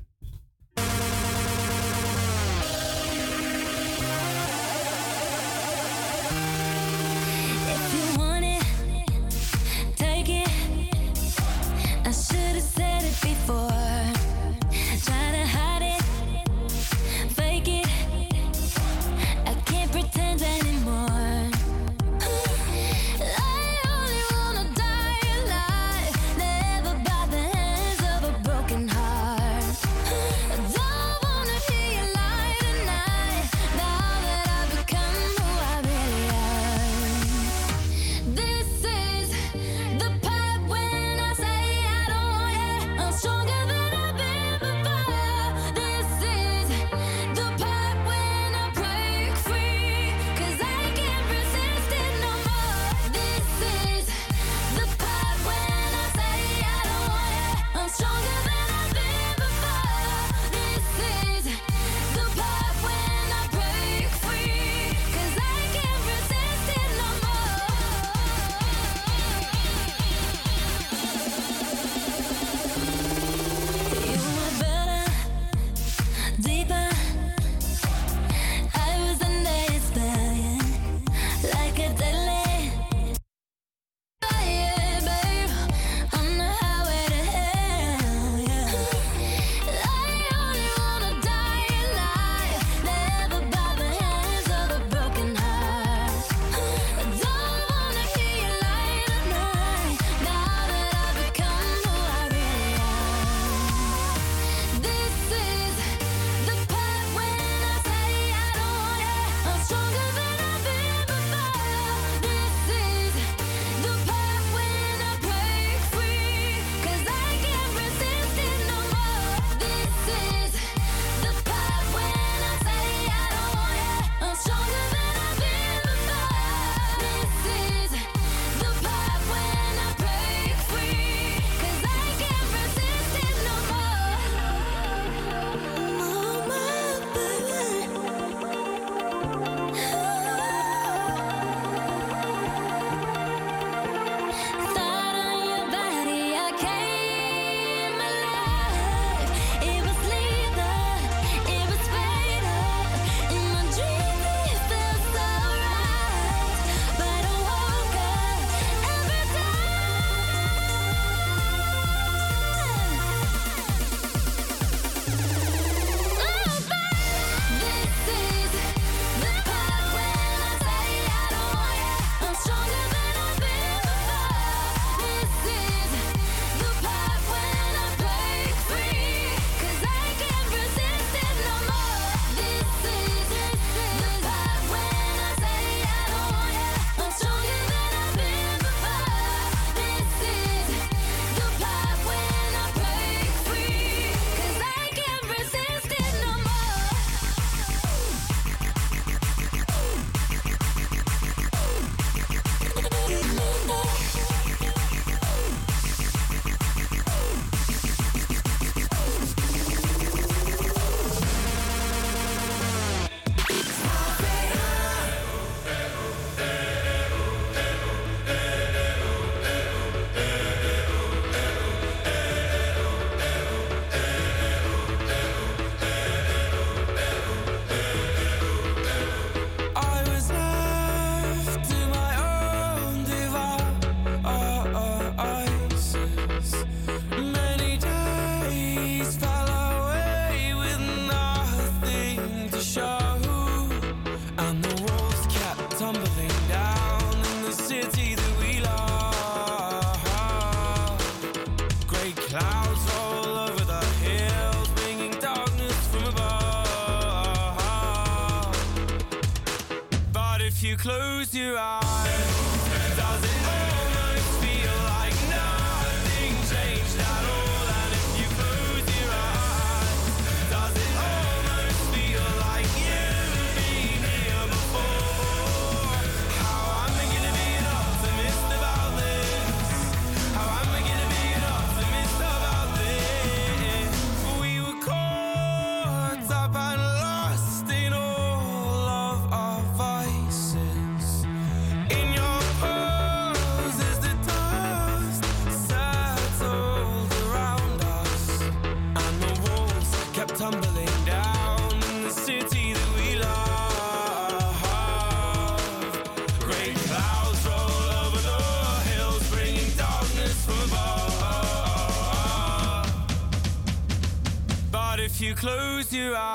Do I? Uh,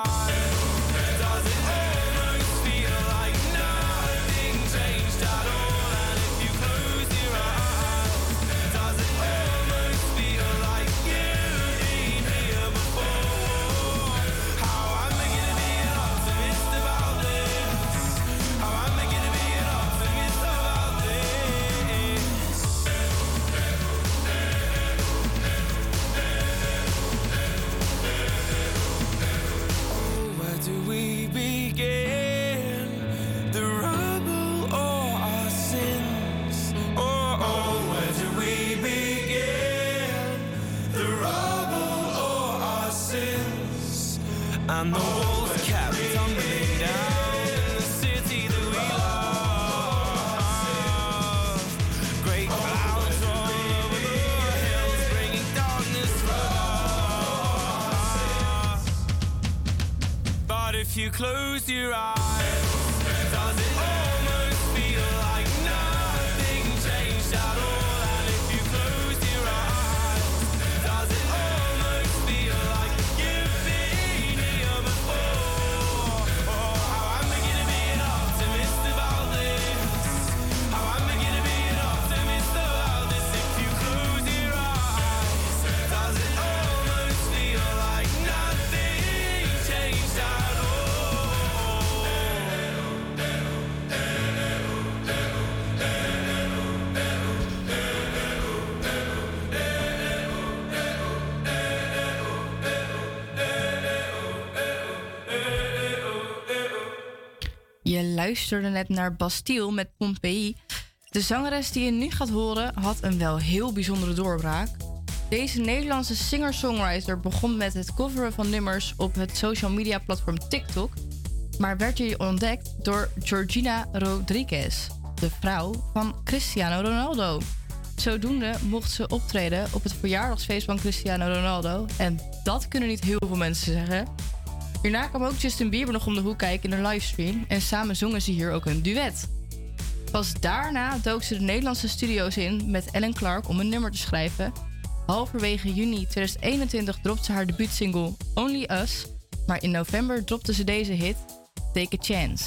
luisterde net naar Bastille met Pompeii. De zangeres die je nu gaat horen had een wel heel bijzondere doorbraak. Deze Nederlandse singer-songwriter begon met het coveren van nummers op het social media platform TikTok, maar werd hier ontdekt door Georgina Rodriguez, de vrouw van Cristiano Ronaldo. Zodoende mocht ze optreden op het verjaardagsfeest van Cristiano Ronaldo en dat kunnen niet heel veel mensen zeggen. Hierna kwam ook Justin Bieber nog om de hoek kijken in een livestream en samen zongen ze hier ook een duet. Pas daarna dook ze de Nederlandse studio's in met Ellen Clark om een nummer te schrijven. Halverwege juni 2021 dropte ze haar debuutsingle Only Us, maar in november dropte ze deze hit Take a Chance.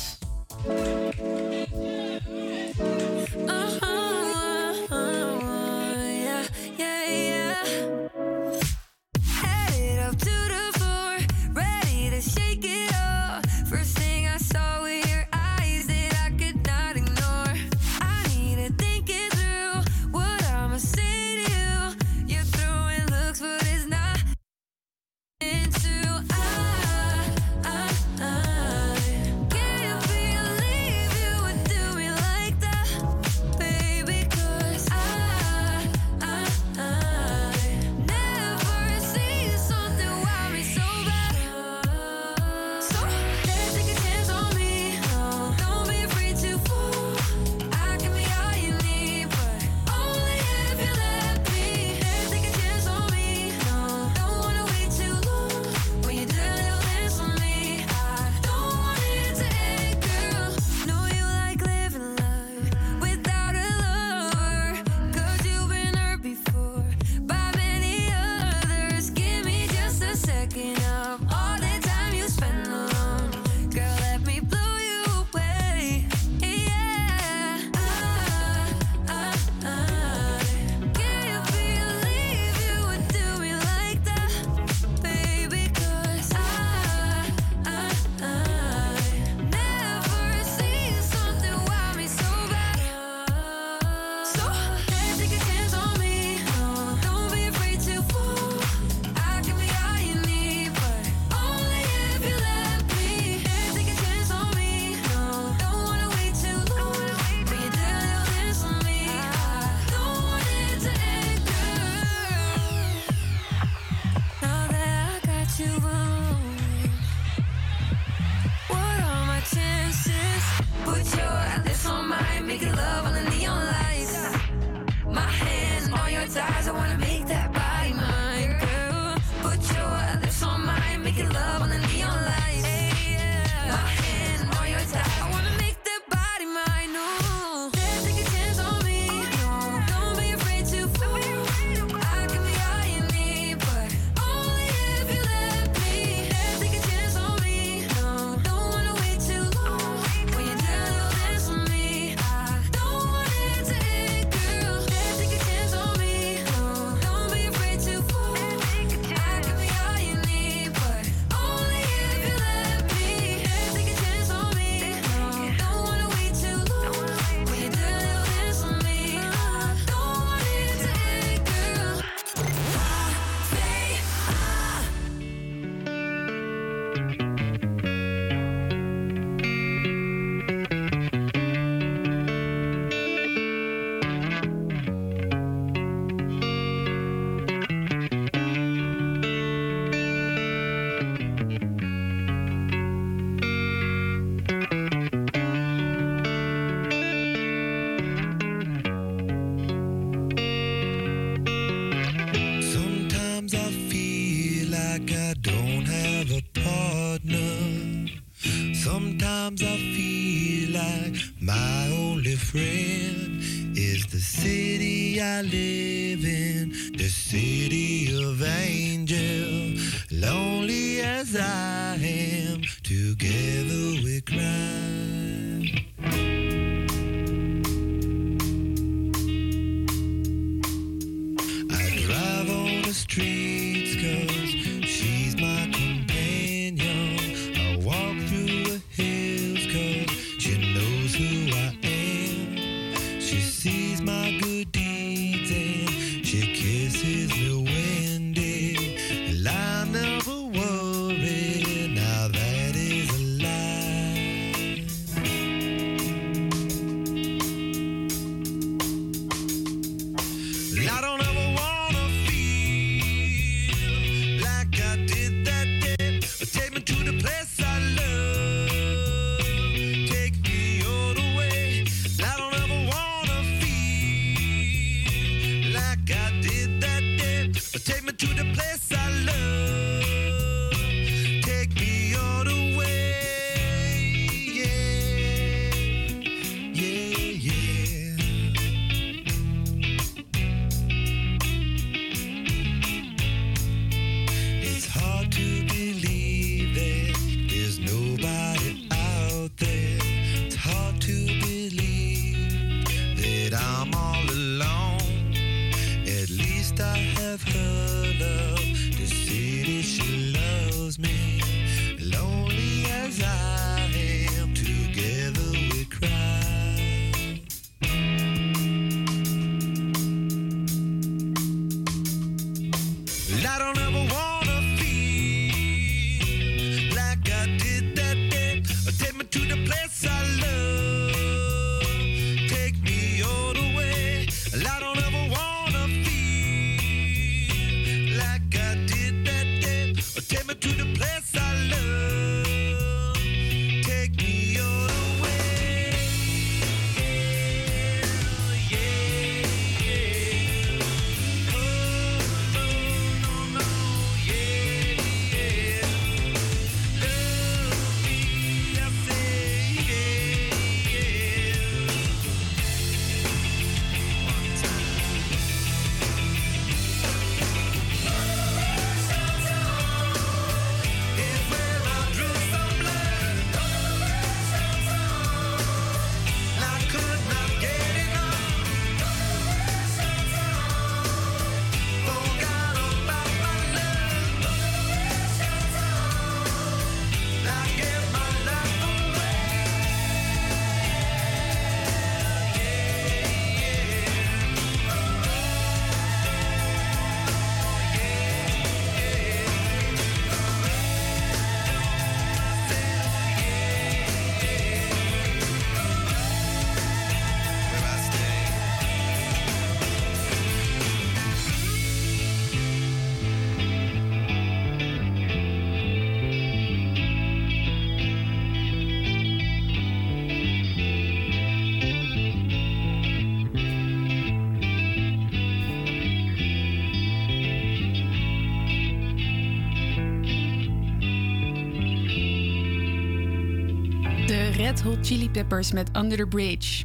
Chili Peppers met Under the Bridge.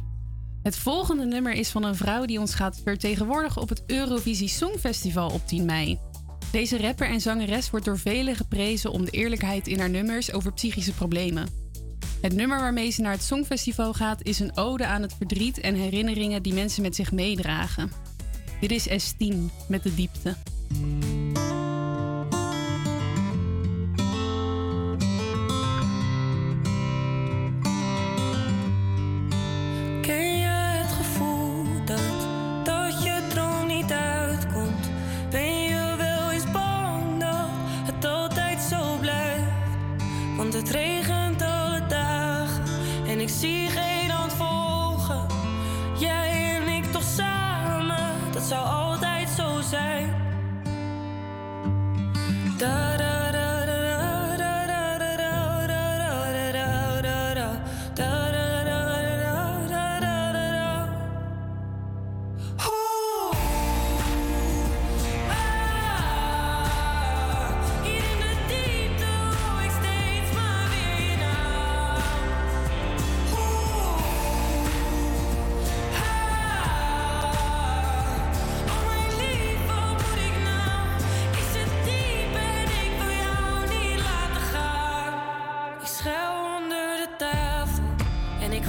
Het volgende nummer is van een vrouw die ons gaat vertegenwoordigen op het Eurovisie Songfestival op 10 mei. Deze rapper en zangeres wordt door velen geprezen om de eerlijkheid in haar nummers over psychische problemen. Het nummer waarmee ze naar het Songfestival gaat is een ode aan het verdriet en herinneringen die mensen met zich meedragen. Dit is S10 met de diepte.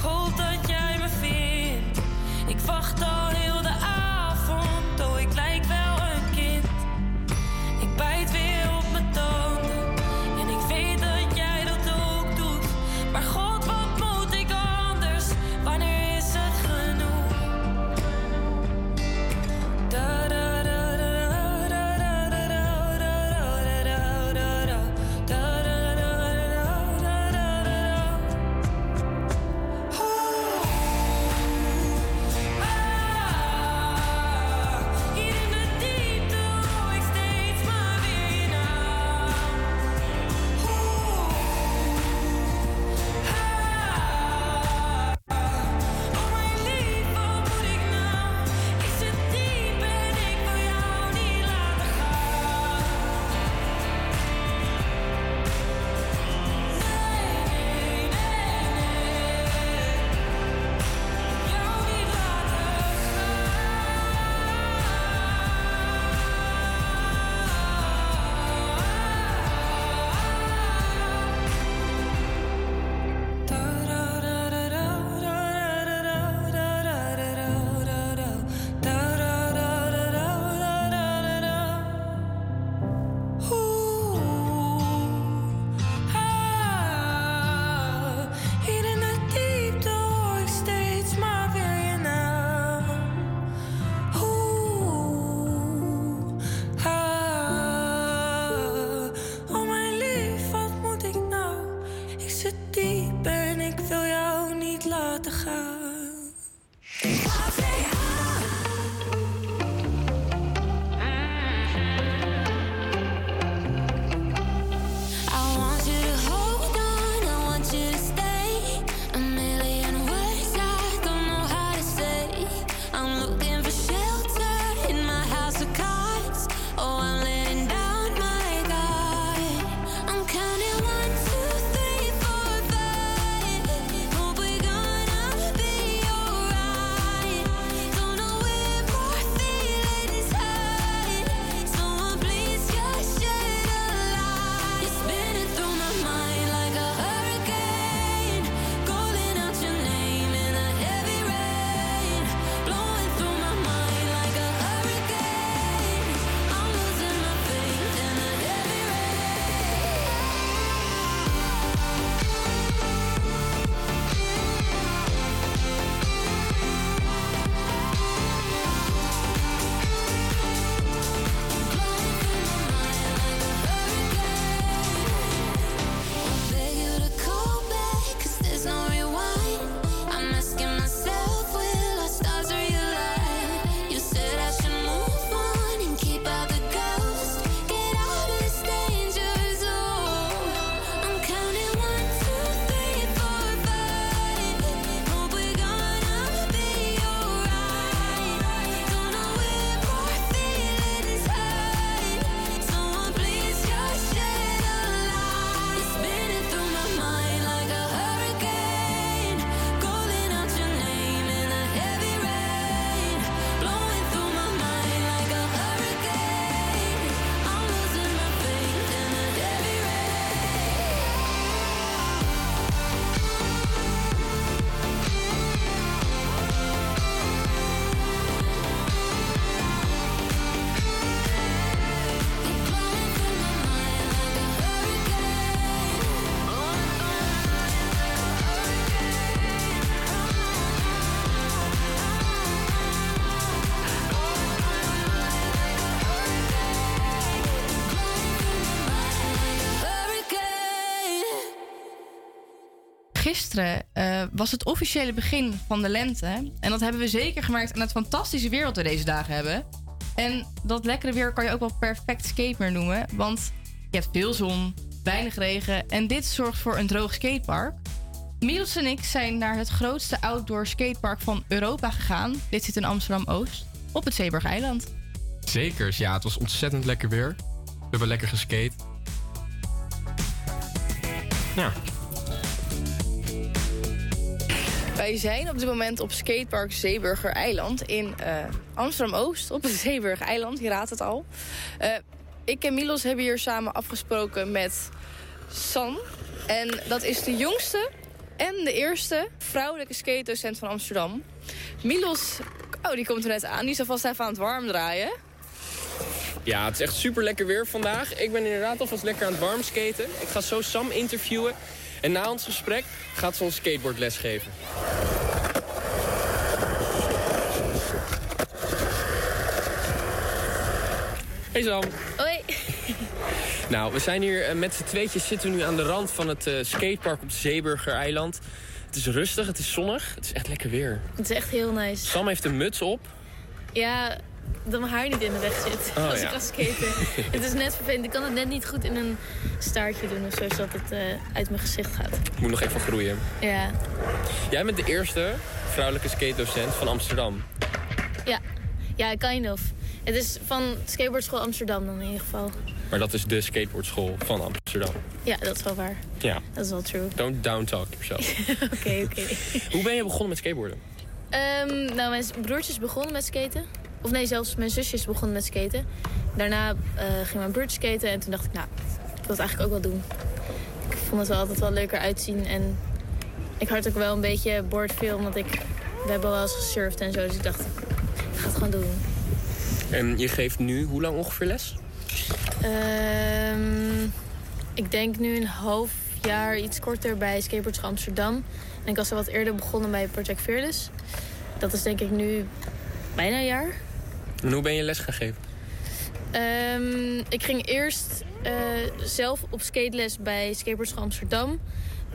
hold on. gisteren uh, was het officiële begin van de lente. En dat hebben we zeker gemerkt aan het fantastische weer wat we deze dagen hebben. En dat lekkere weer kan je ook wel perfect skatepark noemen. Want je hebt veel zon, weinig regen en dit zorgt voor een droog skatepark. Miles en ik zijn naar het grootste outdoor skatepark van Europa gegaan. Dit zit in Amsterdam-Oost, op het Zeeburg-eiland. Zeker, ja. Het was ontzettend lekker weer. We hebben lekker geskate. Nou, Wij zijn op dit moment op skatepark Zeeburger Eiland in eh, Amsterdam-Oost. Op het <laughs> Zeeburger Eiland, je raadt het al. Eh, ik en Milos hebben hier samen afgesproken met San. En dat is de jongste en de eerste vrouwelijke skatedocent van Amsterdam. Milos, oh die komt er net aan, die is alvast even aan het warm draaien. Ja, het is echt super lekker weer vandaag. Ik ben inderdaad alvast lekker aan het warm skaten. Ik ga zo Sam interviewen. En na ons gesprek gaat ze ons skateboardles geven. Hey Sam. Hoi. Nou, we zijn hier eh, met z'n tweetjes zitten we nu aan de rand van het eh, skatepark op Zeeburger-eiland. Het is rustig, het is zonnig, het is echt lekker weer. Het is echt heel nice. Sam heeft een muts op. Ja, dat mijn haar niet in de weg zit Oh, <laughs> als ja. ik ga skaten. <laughs> het is net vervelend. Ik kan het net niet goed in een staartje doen of zo, zodat het eh, uit mijn gezicht gaat. Moet nog even groeien. Ja, Jij bent de eerste vrouwelijke skatedocent van Amsterdam. ja. Ja, kind of. Het is van skateboardschool Amsterdam dan in ieder geval. Maar dat is de skateboardschool van Amsterdam. Ja, dat is wel waar. Ja. Dat is wel true. Don't downtalk yourself. <laughs> Oké, oké. Hoe ben je begonnen met skateboarden? Ehm, nou, mijn broertjes begonnen met skaten. Of nee, zelfs mijn zusjes begonnen met skaten. Daarna eh, ging mijn broertje skaten en toen dacht ik, nou, ik wil het eigenlijk ook wel doen. Ik vond het wel altijd wel leuker uitzien en ik had ook wel een beetje boord veel, omdat ik, we hebben wel eens gesurfd en zo. Dus ik dacht, ik ga het gewoon doen. En je geeft nu hoe lang ongeveer les? Ehm, ik denk nu een half jaar iets korter bij Skateboards Amsterdam. En ik was al wat eerder begonnen bij Project Fearless. Dat is denk ik nu bijna een jaar. En hoe ben je les gaan geven? Ehm, ik ging eerst eh, zelf op skateles bij Skateboards Amsterdam.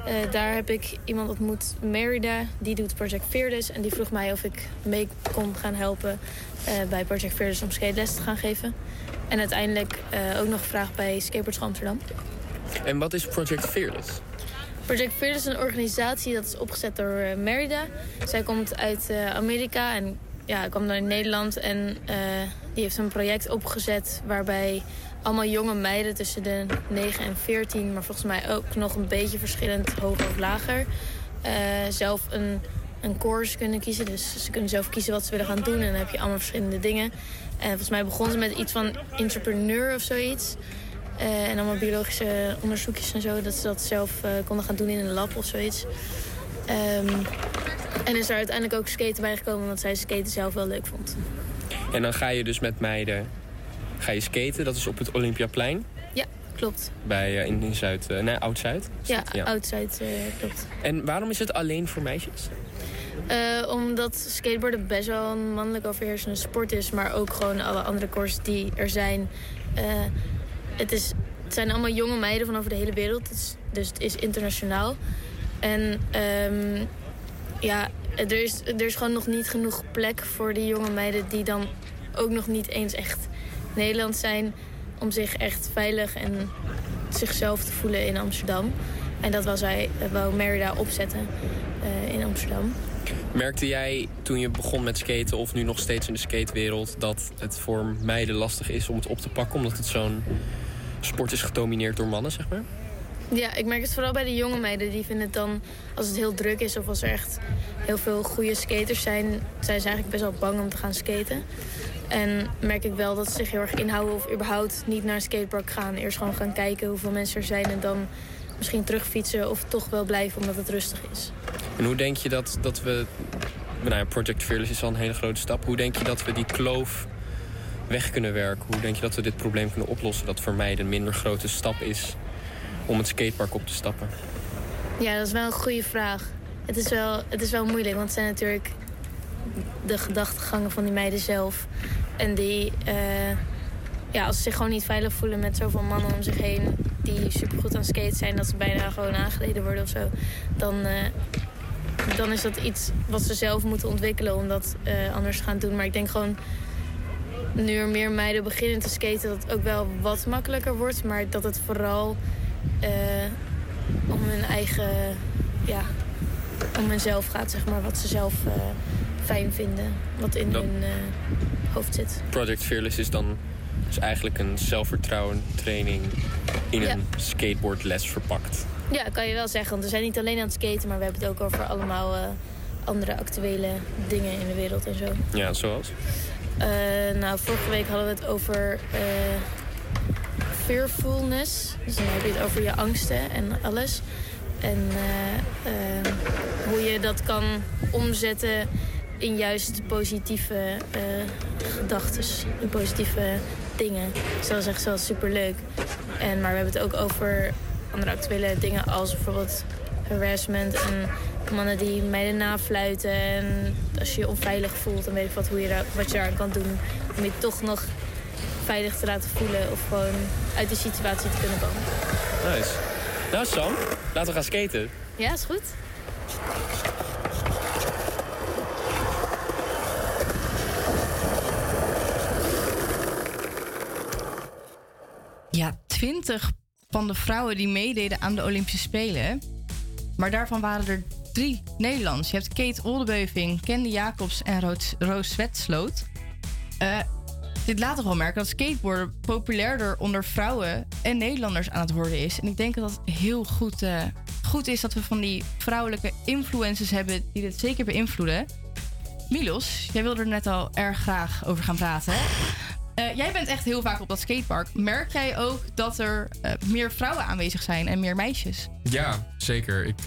Eh, daar heb ik iemand ontmoet, Merida, die doet Project Fearless. En die vroeg mij of ik mee kon gaan helpen eh, bij Project Fearless om skateles te gaan geven. En uiteindelijk ook nog gevraagd bij Skateboards Amsterdam. En wat is Project Fearless? Project Fearless is een organisatie dat is opgezet door Merida. Zij komt uit Amerika en ja, kwam dan in Nederland. En eh, die heeft een project opgezet waarbij allemaal jonge meiden tussen de 9 en 14... maar volgens mij ook nog een beetje verschillend, hoger of lager... eh, zelf een, een course kunnen kiezen. Dus ze kunnen zelf kiezen wat ze willen gaan doen. En dan heb je allemaal verschillende dingen. En volgens mij begon ze met iets van entrepreneur of zoiets... Eh, en allemaal biologische onderzoekjes en zo. Dat ze dat zelf konden gaan doen in een lab of zoiets. Ehm, en is er uiteindelijk ook skaten bij gekomen, omdat zij skaten zelf wel leuk vond. En dan ga je dus met meiden ga je skaten. Dat is op het Olympiaplein. Ja, klopt. Bij, eh, in, in Zuid, eh, nee, Oud-Zuid. Ja, outside eh, klopt. En waarom is het alleen voor meisjes? Omdat skateboarden best wel een mannelijk overheersende sport is, maar ook gewoon alle andere courses die er zijn. Het, is, het zijn allemaal jonge meiden van over de hele wereld, het is- dus het is internationaal. En ehm, ja, er is, er is gewoon nog niet genoeg plek voor die jonge meiden die dan ook nog niet eens echt Nederlands zijn, om zich echt veilig en zichzelf te voelen in Amsterdam. En dat was wij, wou Merida opzetten eh, in Amsterdam. Merkte jij toen je begon met skaten of nu nog steeds in de skatewereld... dat het voor meiden lastig is om het op te pakken... omdat het zo'n sport is gedomineerd door mannen, zeg maar? Ja, ik merk het vooral bij de jonge meiden. Die vinden het dan, als het heel druk is of als er echt heel veel goede skaters zijn, zijn ze eigenlijk best wel bang om te gaan skaten. En merk ik wel dat ze zich heel erg inhouden of überhaupt niet naar een skatepark gaan. Eerst gewoon gaan kijken hoeveel mensen er zijn en dan misschien terugfietsen of toch wel blijven omdat het rustig is. En hoe denk je dat, dat we... Nou ja, Project Fearless is al een hele grote stap. Hoe denk je dat we die kloof weg kunnen werken? Hoe denk je dat we dit probleem kunnen oplossen? Dat voor meiden een minder grote stap is om het skatepark op te stappen. Ja, dat is wel een goede vraag. Het is wel, het is wel moeilijk, want het zijn natuurlijk de gedachtegangen van die meiden zelf. En die, eh, ja, als ze zich gewoon niet veilig voelen met zoveel mannen om zich heen... die supergoed aan skate zijn, dat ze bijna gewoon aangeleden worden of zo... dan, eh, dan is dat iets wat ze zelf moeten ontwikkelen om dat eh, anders te gaan doen. Maar ik denk gewoon, nu er meer meiden beginnen te skaten... dat het ook wel wat makkelijker wordt, maar dat het vooral... eh, om hun eigen, ja, om hunzelf gaat, zeg maar. Wat ze zelf eh, fijn vinden, wat in Dat- hun eh, hoofd zit. Project Fearless is dan dus eigenlijk een zelfvertrouwen training in Ja. een skateboardles verpakt. Ja, kan je wel zeggen, want we zijn niet alleen aan het skaten, maar we hebben het ook over allemaal andere actuele dingen in de wereld en zo. Ja, zoals? Nou, vorige week hadden we het over fearfulness. Dus dan heb je het over je angsten en alles. En eh, eh, je dat kan omzetten in juist positieve eh gedachten, in positieve dingen. Dus dat is echt wel superleuk. En, maar we hebben het ook over andere actuele dingen als bijvoorbeeld harassment en mannen die meiden nafluiten. En als je je onveilig voelt, dan weet ik wat, hoe je wat je daar kan doen om je toch nog veilig te laten voelen of gewoon uit die situatie te kunnen komen. Nice. Nou Sam, laten we gaan skaten. Ja, is goed. Ja, 20 van de vrouwen die meededen aan de Olympische Spelen. Maar daarvan waren er drie Nederlands. Je hebt Kate Oldebeuving, Candy Jacobs en Roos, Roos Zwetsloot. Dit toch wel merken dat skateboarden populairder onder vrouwen en Nederlanders aan het worden is. En ik denk dat het heel goed, eh, goed is dat we van die vrouwelijke influencers hebben die dit zeker beïnvloeden. Milos, jij wilde er net al erg graag over gaan praten. Eh, jij bent echt heel vaak op dat skatepark. Merk jij ook dat er eh, meer vrouwen aanwezig zijn en meer meisjes? Ja, zeker. Ik,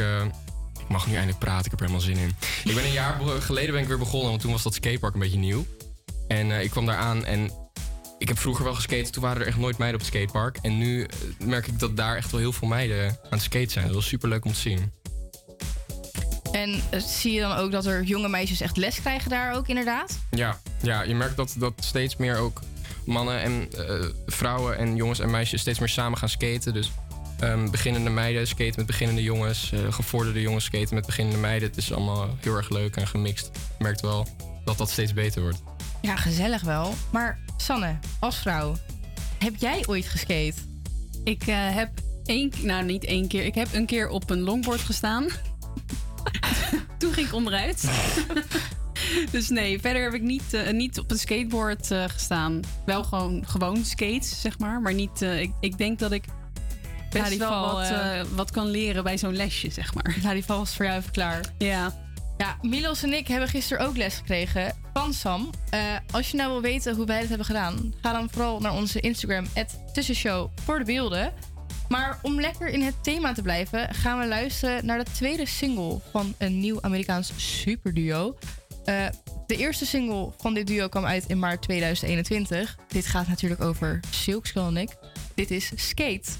ik mag nu eindelijk praten. Ik heb er helemaal zin in. Ik ben een jaar geleden ben ik weer begonnen, want toen was dat skatepark een beetje nieuw. En eh, ik kwam daar aan en ik heb vroeger wel geskate. Toen waren er echt nooit meiden op het skatepark. En nu eh, merk ik dat daar echt wel heel veel meiden aan het skaten zijn. Dat was super leuk om te zien. En eh, zie je dan ook dat er jonge meisjes echt les krijgen daar ook inderdaad? Ja, ja je merkt dat, dat steeds meer ook mannen en vrouwen en jongens en meisjes steeds meer samen gaan skaten. Dus ehm, beginnende meiden skaten met beginnende jongens. gevorderde jongens skaten met beginnende meiden. Het is allemaal heel erg leuk en gemixt. Je merkt wel dat dat steeds beter wordt. Ja, gezellig wel. Maar Sanne, als vrouw, heb jij ooit geskate? Ik eh, heb één, nou niet één keer, ik heb een keer op een longboard gestaan. <laughs> Toen ging ik onderuit. <laughs> dus nee, verder heb ik niet, eh, niet op een skateboard eh, gestaan. Wel gewoon gewoon skates, zeg maar. Maar niet, ik, ik denk dat ik best Ja, wel val, wat, wat kan leren bij zo'n lesje, zeg maar. Ja, die val was voor jou even klaar. Ja. Ja, Milos en ik hebben gisteren ook les gekregen van Sam. Eh, als je nou wil weten hoe wij het hebben gedaan, ga dan vooral naar onze Instagram, tussenshow, voor de beelden. Maar om lekker in het thema te blijven, gaan we luisteren naar de tweede single van een nieuw Amerikaans superduo. Eh, de eerste single van dit duo kwam uit in maart 2021. Dit gaat natuurlijk over Silk ik. Dit is Skate.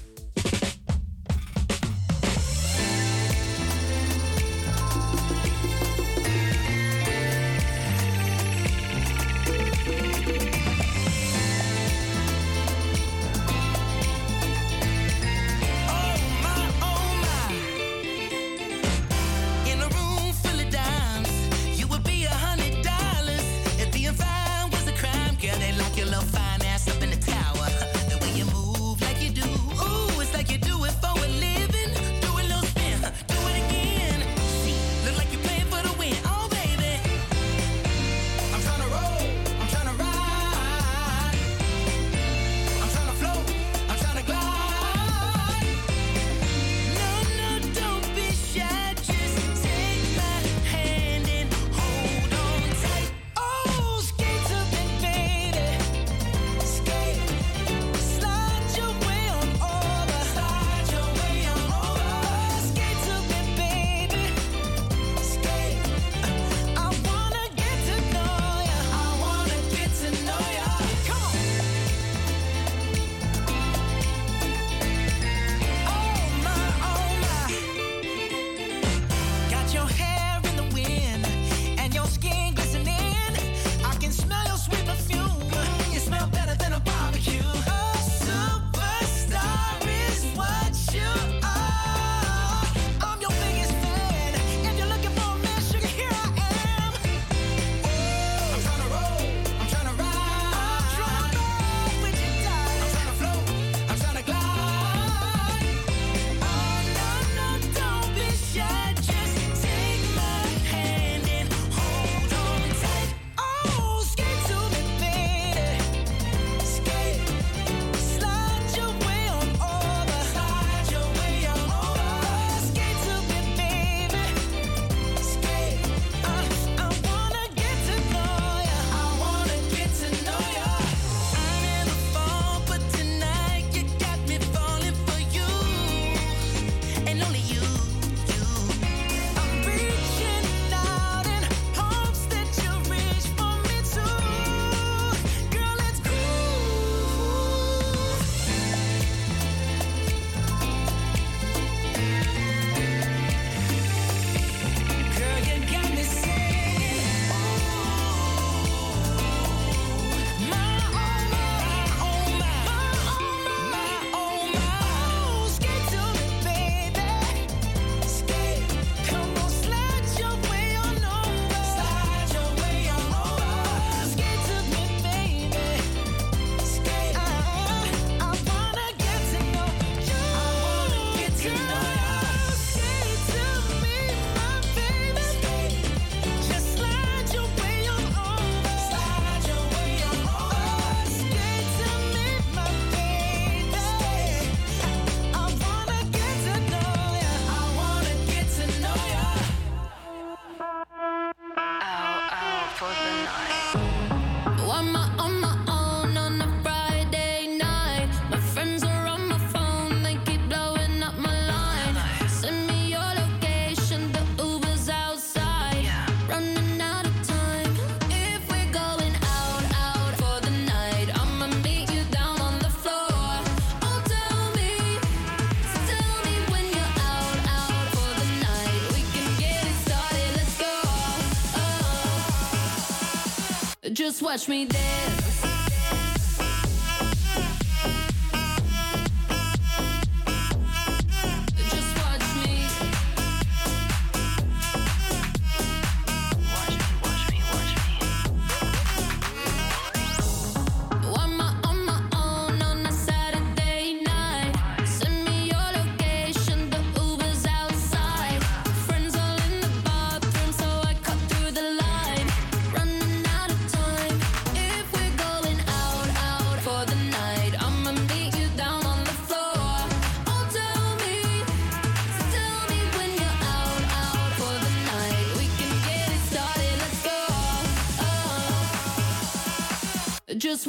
Just watch me dance.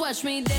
Watch me dance.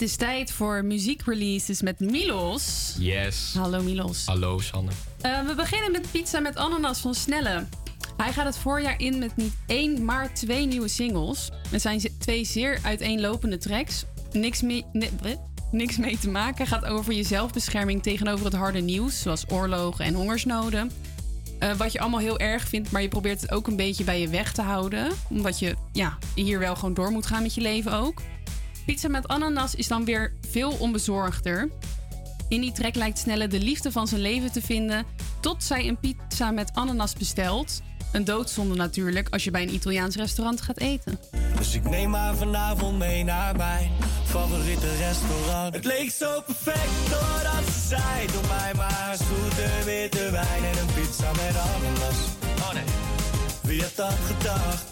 Het is tijd voor muziekreleases met Milos. Yes. Hallo Milos. Hallo Sanne. Eh, we beginnen met Pizza met Ananas van Snelle. Hij gaat het voorjaar in met niet één, maar twee nieuwe singles. Het zijn twee zeer uiteenlopende tracks. Niks mee, bleh, niks mee te maken. Gaat over je zelfbescherming tegenover het harde nieuws, zoals oorlogen en hongersnoden. Eh, wat je allemaal heel erg vindt, maar je probeert het ook een beetje bij je weg te houden. Omdat je ja, hier wel gewoon door moet gaan met je leven ook. Pizza met ananas is dan weer veel onbezorgder. In die track lijkt Snelle de liefde van zijn leven te vinden. Tot zij een pizza met ananas bestelt. Een doodzonde natuurlijk als je bij een Italiaans restaurant gaat eten. Dus ik neem haar vanavond mee naar mijn favoriete restaurant. Het leek zo perfect doordat ze zei: Doe mij maar zoete witte wijn en een pizza met ananas. Oh nee. Wie had dat gedacht?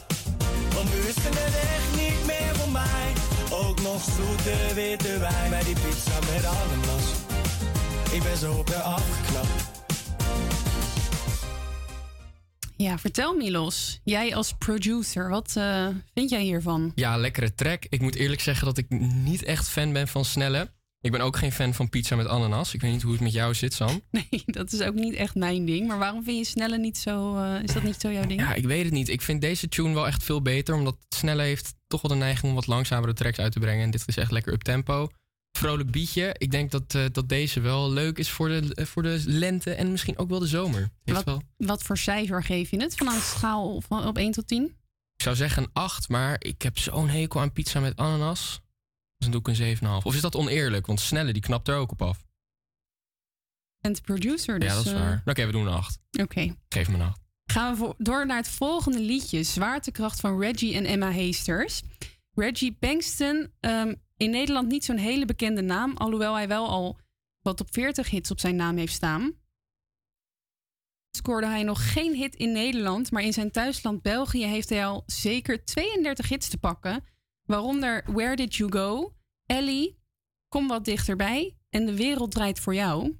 Want nu is net echt niet meer voor mij. Ook nog zoete witte wijn bij die pizza met ananas. Ik ben zo op haar afgeknapt. Ja, vertel Milos. Jij als producer, wat eh, vind jij hiervan? Ja, lekkere track. Ik moet eerlijk zeggen dat ik niet echt fan ben van snelle. Ik ben ook geen fan van pizza met ananas. Ik weet niet hoe het met jou zit, Sam. <laughs> Nee, dat is ook niet echt mijn ding. Maar waarom vind je Snelle niet zo... eh, is dat niet zo jouw ding? Ja, ik weet het niet. Ik vind deze tune wel echt veel beter. Omdat Snelle heeft toch wel de neiging om wat langzamere tracks uit te brengen. En dit is echt lekker up tempo. Vrolijk beatje. Ik denk dat, eh, dat deze wel leuk is voor de, eh, voor de lente en misschien ook wel de zomer. Wat, wel, wat voor cijfer geef je het? Van een schaal van, op 1 tot 10? ik zou zeggen een 8, maar ik heb zo'n hekel aan pizza met ananas. Dan doe ik een 7,5. Of is dat oneerlijk? Want Snelle die knapt er ook op af. En de producer dus... ja, dat is eh, waar. Oké, we doen een 8. Oké. Geef me een 8. Gaan we door naar het volgende liedje. Zwaartekracht van Reggie en Emma Heesters. Reggie Bankston, ehm, in Nederland niet zo'n hele bekende naam. Alhoewel hij wel al wat op 40 hits op zijn naam heeft staan. Scoorde hij nog geen hit in Nederland. Maar in zijn thuisland België heeft hij al zeker 32 hits te pakken. Waaronder Where Did You Go? Ellie, Kom wat dichterbij en De Wereld Draait voor Jou.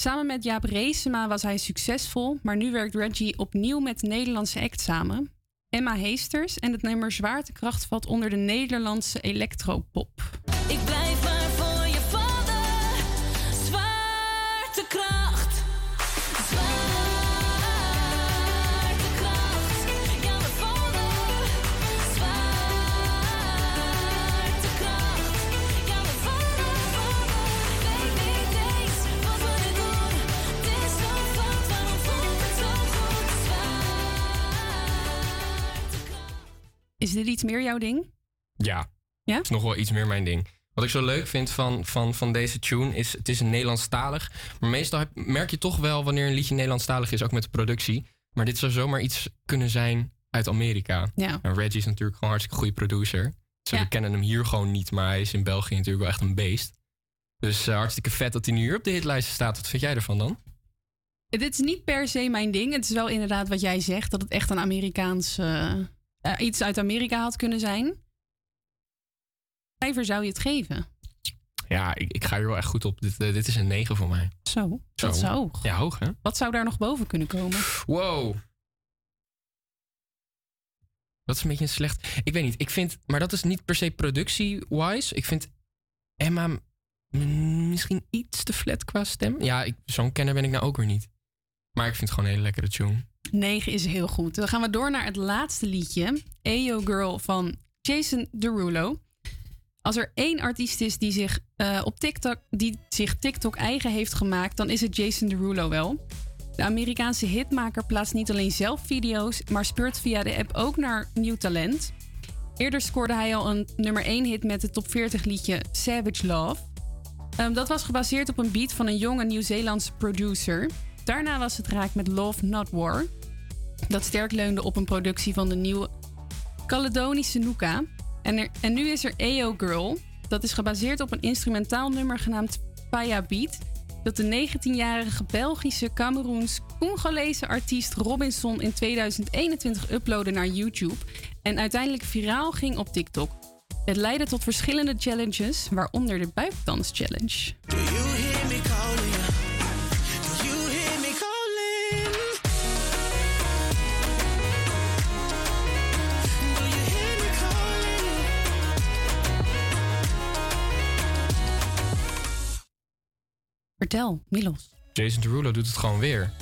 Samen met Jaap Reesema was hij succesvol, maar nu werkt Reggie opnieuw met de Nederlandse act samen. Emma Heesters en het nummer Zwaartekracht valt onder de Nederlandse electropop. Ik blijf Is dit iets meer jouw ding? Ja. Ja? is nog wel iets meer mijn ding. Wat ik zo leuk vind van, van, van deze tune is, het is een Nederlandstalig. Maar meestal heb- merk je toch wel wanneer een liedje Nederlandstalig is, ook met de productie. Maar dit zou zomaar iets kunnen zijn uit Amerika. Ja. En Reggie is natuurlijk gewoon een hartstikke goede producer. Dus we kennen hem hier gewoon niet, maar hij is in België natuurlijk wel echt een beest. Dus eh, hartstikke vet dat hij nu hier op de hitlijst staat. Wat vind jij ervan dan? Dit is niet per se mijn ding. Het is wel inderdaad wat jij zegt, dat het echt een Amerikaans. eh, eh, iets uit Amerika had kunnen zijn. Cijfer zou je het geven? Ja, ik, ik ga hier wel echt goed op. Dit, eh, dit is een 9 voor mij. Zo, dat is hoog. Ja, hoog hè? Wat zou daar nog boven kunnen komen? Wow. Dat is een beetje een slecht. Ik weet niet. Ik vind, maar dat is niet per se productie-wise. Ik vind Emma mm, misschien iets te flat qua stem. Ja, ik- zo'n kenner ben ik nou ook weer niet. Maar ik vind het gewoon een hele lekkere tune. 9 is heel goed. Dan gaan we door naar het laatste liedje. Ayo Girl van Jason Derulo. Als er één artiest is die zich eh, op TikTok, die zich TikTok eigen heeft gemaakt, dan is het Jason Derulo wel. De Amerikaanse hitmaker plaatst niet alleen zelf video's, maar speurt via de app ook naar nieuw talent. Eerder scoorde hij al een nummer 1 hit met het top 40 liedje Savage Love. Ehm, dat was gebaseerd op een beat van een jonge Nieuw-Zeelandse producer. Daarna was het raak met Love Not War. Dat sterk leunde op een productie van de nieuwe Caledonische Nuka. En, er, en nu is er EO Girl. Dat is gebaseerd op een instrumentaal nummer genaamd Paya Beat. Dat de 19-jarige Belgische, Cameroens, Congolese artiest Robinson in 2021 uploadde naar YouTube. En uiteindelijk viraal ging op TikTok. Het leidde tot verschillende challenges, waaronder de buikdans challenge. Vertel, Milos. Jason Derulo doet het gewoon weer.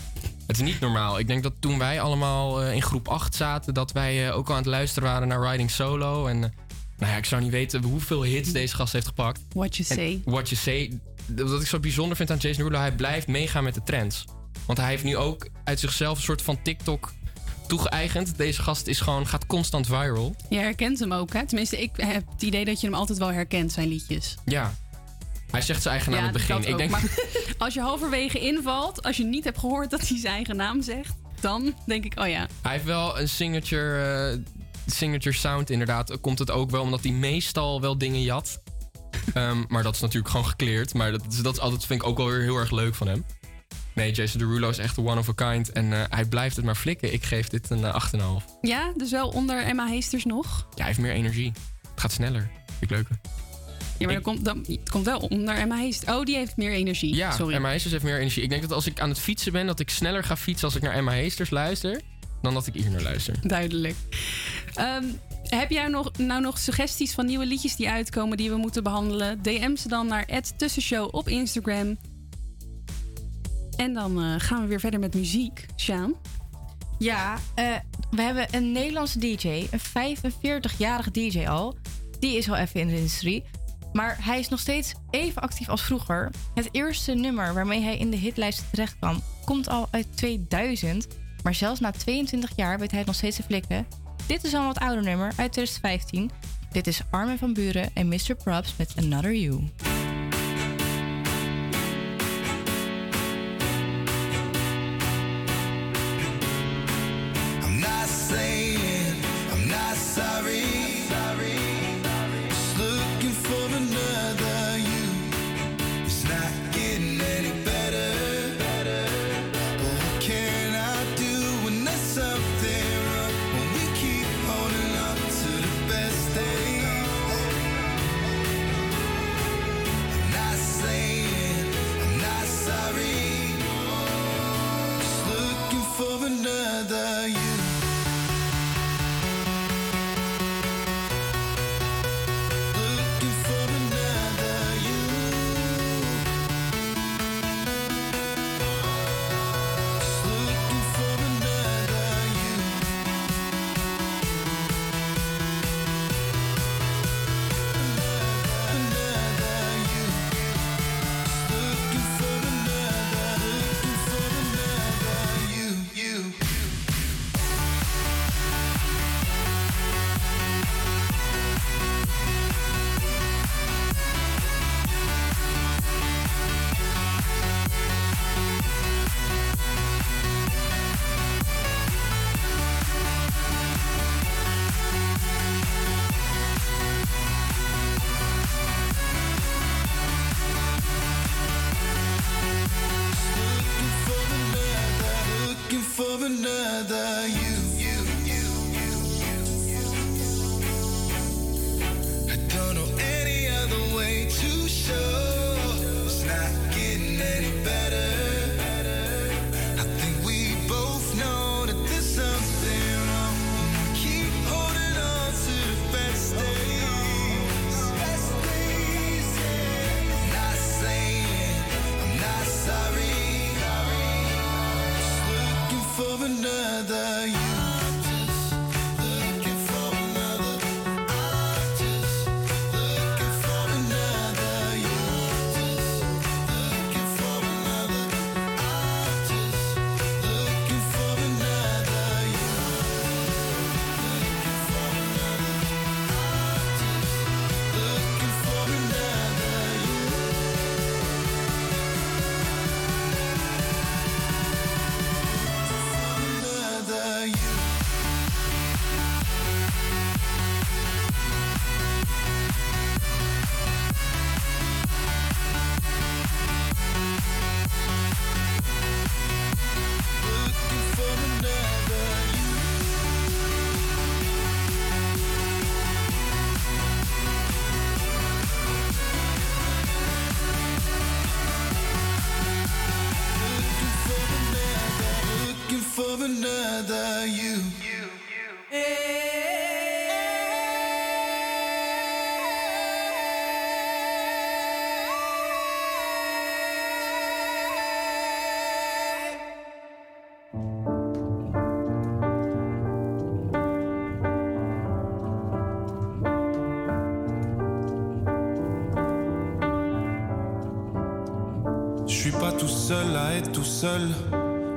Het is niet normaal. Ik denk dat toen wij allemaal eh, in groep 8 zaten, dat wij eh, ook al aan het luisteren waren naar Riding Solo. En eh, nou ja, ik zou niet weten hoeveel hits deze gast heeft gepakt. What you En say. What you say. Wat ik zo bijzonder vind aan Jason Derulo, hij blijft meegaan met de trends. Want hij heeft nu ook uit zichzelf een soort van TikTok toegeëigend. Deze gast is gewoon, gaat constant viral. Je herkent hem ook, hè? Tenminste, ik heb het idee dat je hem altijd wel herkent, zijn liedjes. Ja. Hij zegt zijn eigen naam aan het begin. Ik ook. denk, Maar als je halverwege invalt, als je niet hebt gehoord dat hij zijn eigen naam zegt, dan denk ik, oh ja. Hij heeft wel een signature, eh, signature sound inderdaad. Komt het ook wel omdat hij meestal wel dingen jat. Ehm, maar dat is natuurlijk gewoon gekleerd. Maar dat, is- dat is altijd, vind ik ook wel weer heel erg leuk van hem. Nee, Jason Derulo is echt one of a kind. En eh, hij blijft het maar flikken. Ik geef dit een eh, 8,5. Ja, dus wel onder Emma Heesters nog. Ja, hij heeft meer energie. Het gaat sneller. Vind ik leuker. Ja, maar dan komt, dan, het komt wel onder Emma Heesters. Oh, die heeft meer energie. Ja, Sorry. Emma Heesters heeft meer energie. Ik denk dat als ik aan het fietsen ben, dat ik sneller ga fietsen als ik naar Emma Heesters luister. Dan dat ik hier naar luister. Duidelijk. Ehm, heb jij nog, nou nog suggesties van nieuwe liedjes die uitkomen die we moeten behandelen? DM ze dan naar Tussenshow op Instagram. En dan eh, gaan we weer verder met muziek. Sjaan? Ja, eh, we hebben een Nederlandse DJ, een 45-jarige DJ al. Die is al even in de industrie. Maar hij is nog steeds even actief als vroeger. Het eerste nummer waarmee hij in de hitlijst terecht kwam, komt al uit 2000. Maar zelfs na 22 jaar weet hij het nog steeds te flikken. Dit is een wat ouder nummer uit 2015. Dit is Armin van Buren en Mr. Props met Another You.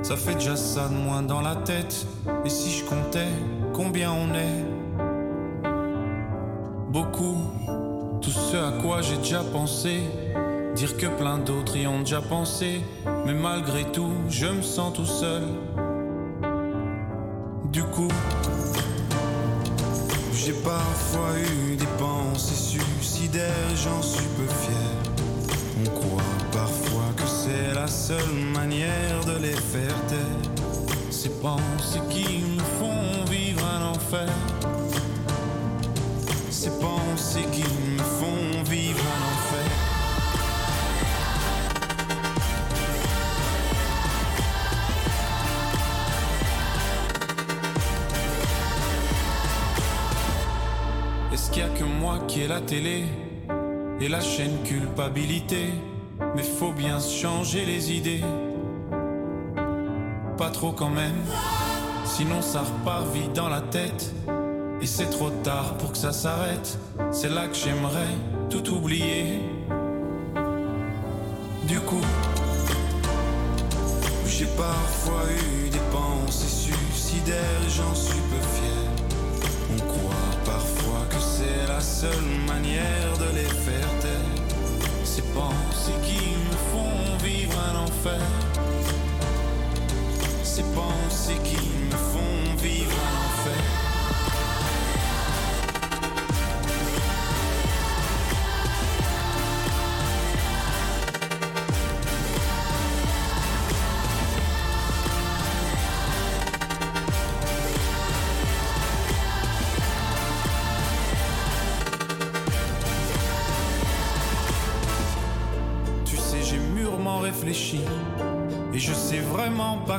Ça fait déjà ça de moins dans la tête. Et si je comptais combien on est? Beaucoup, tout ce à quoi j'ai déjà pensé. Dire que plein d'autres y ont déjà pensé. Mais malgré tout, je me sens tout seul. Télé et la chaîne culpabilité Mais faut bien changer les idées. Pas trop quand même, sinon ça repart vite dans la tête. Et c'est trop tard pour que ça s'arrête. C'est là que j'aimerais tout oublier. Du coup, j'ai parfois eu des pensées suicidaires j'en suis peu. La seule manière de les faire taire. Ces pensées qui me font vivre un enfer. Ces pensées qui me font vivre enfer.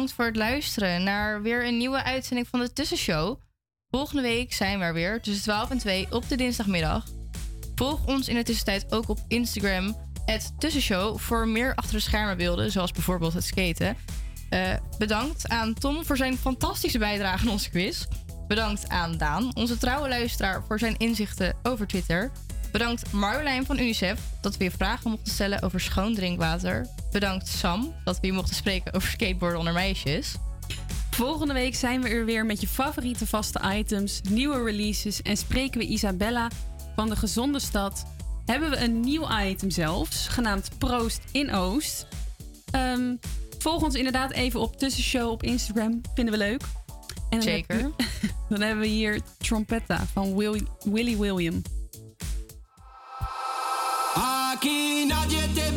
Bedankt voor het luisteren naar weer een nieuwe uitzending van de Tussenshow. Volgende week zijn we er weer tussen 12 en 2 op de dinsdagmiddag. Volg ons in de tussentijd ook op Instagram, Tussenshow, voor meer achter de schermen beelden, zoals bijvoorbeeld het skaten. Eh, bedankt aan Tom voor zijn fantastische bijdrage aan onze quiz. Bedankt aan Daan, onze trouwe luisteraar, voor zijn inzichten over Twitter. Bedankt Marjolein van UNICEF dat we je vragen mochten stellen over schoon drinkwater. Bedankt Sam dat we je mochten spreken over skateboarden onder meisjes. Volgende week zijn we er weer met je favoriete vaste items, nieuwe releases en spreken we Isabella van de Gezonde Stad. Hebben we een nieuw item zelfs, genaamd Proost in Oost. Ehm, volg ons inderdaad even op Tussenshow op Instagram, vinden we leuk. En dan Zeker. heb- <laughs> dan hebben we hier Trompetta van Will, Willy William. Aquí nadie te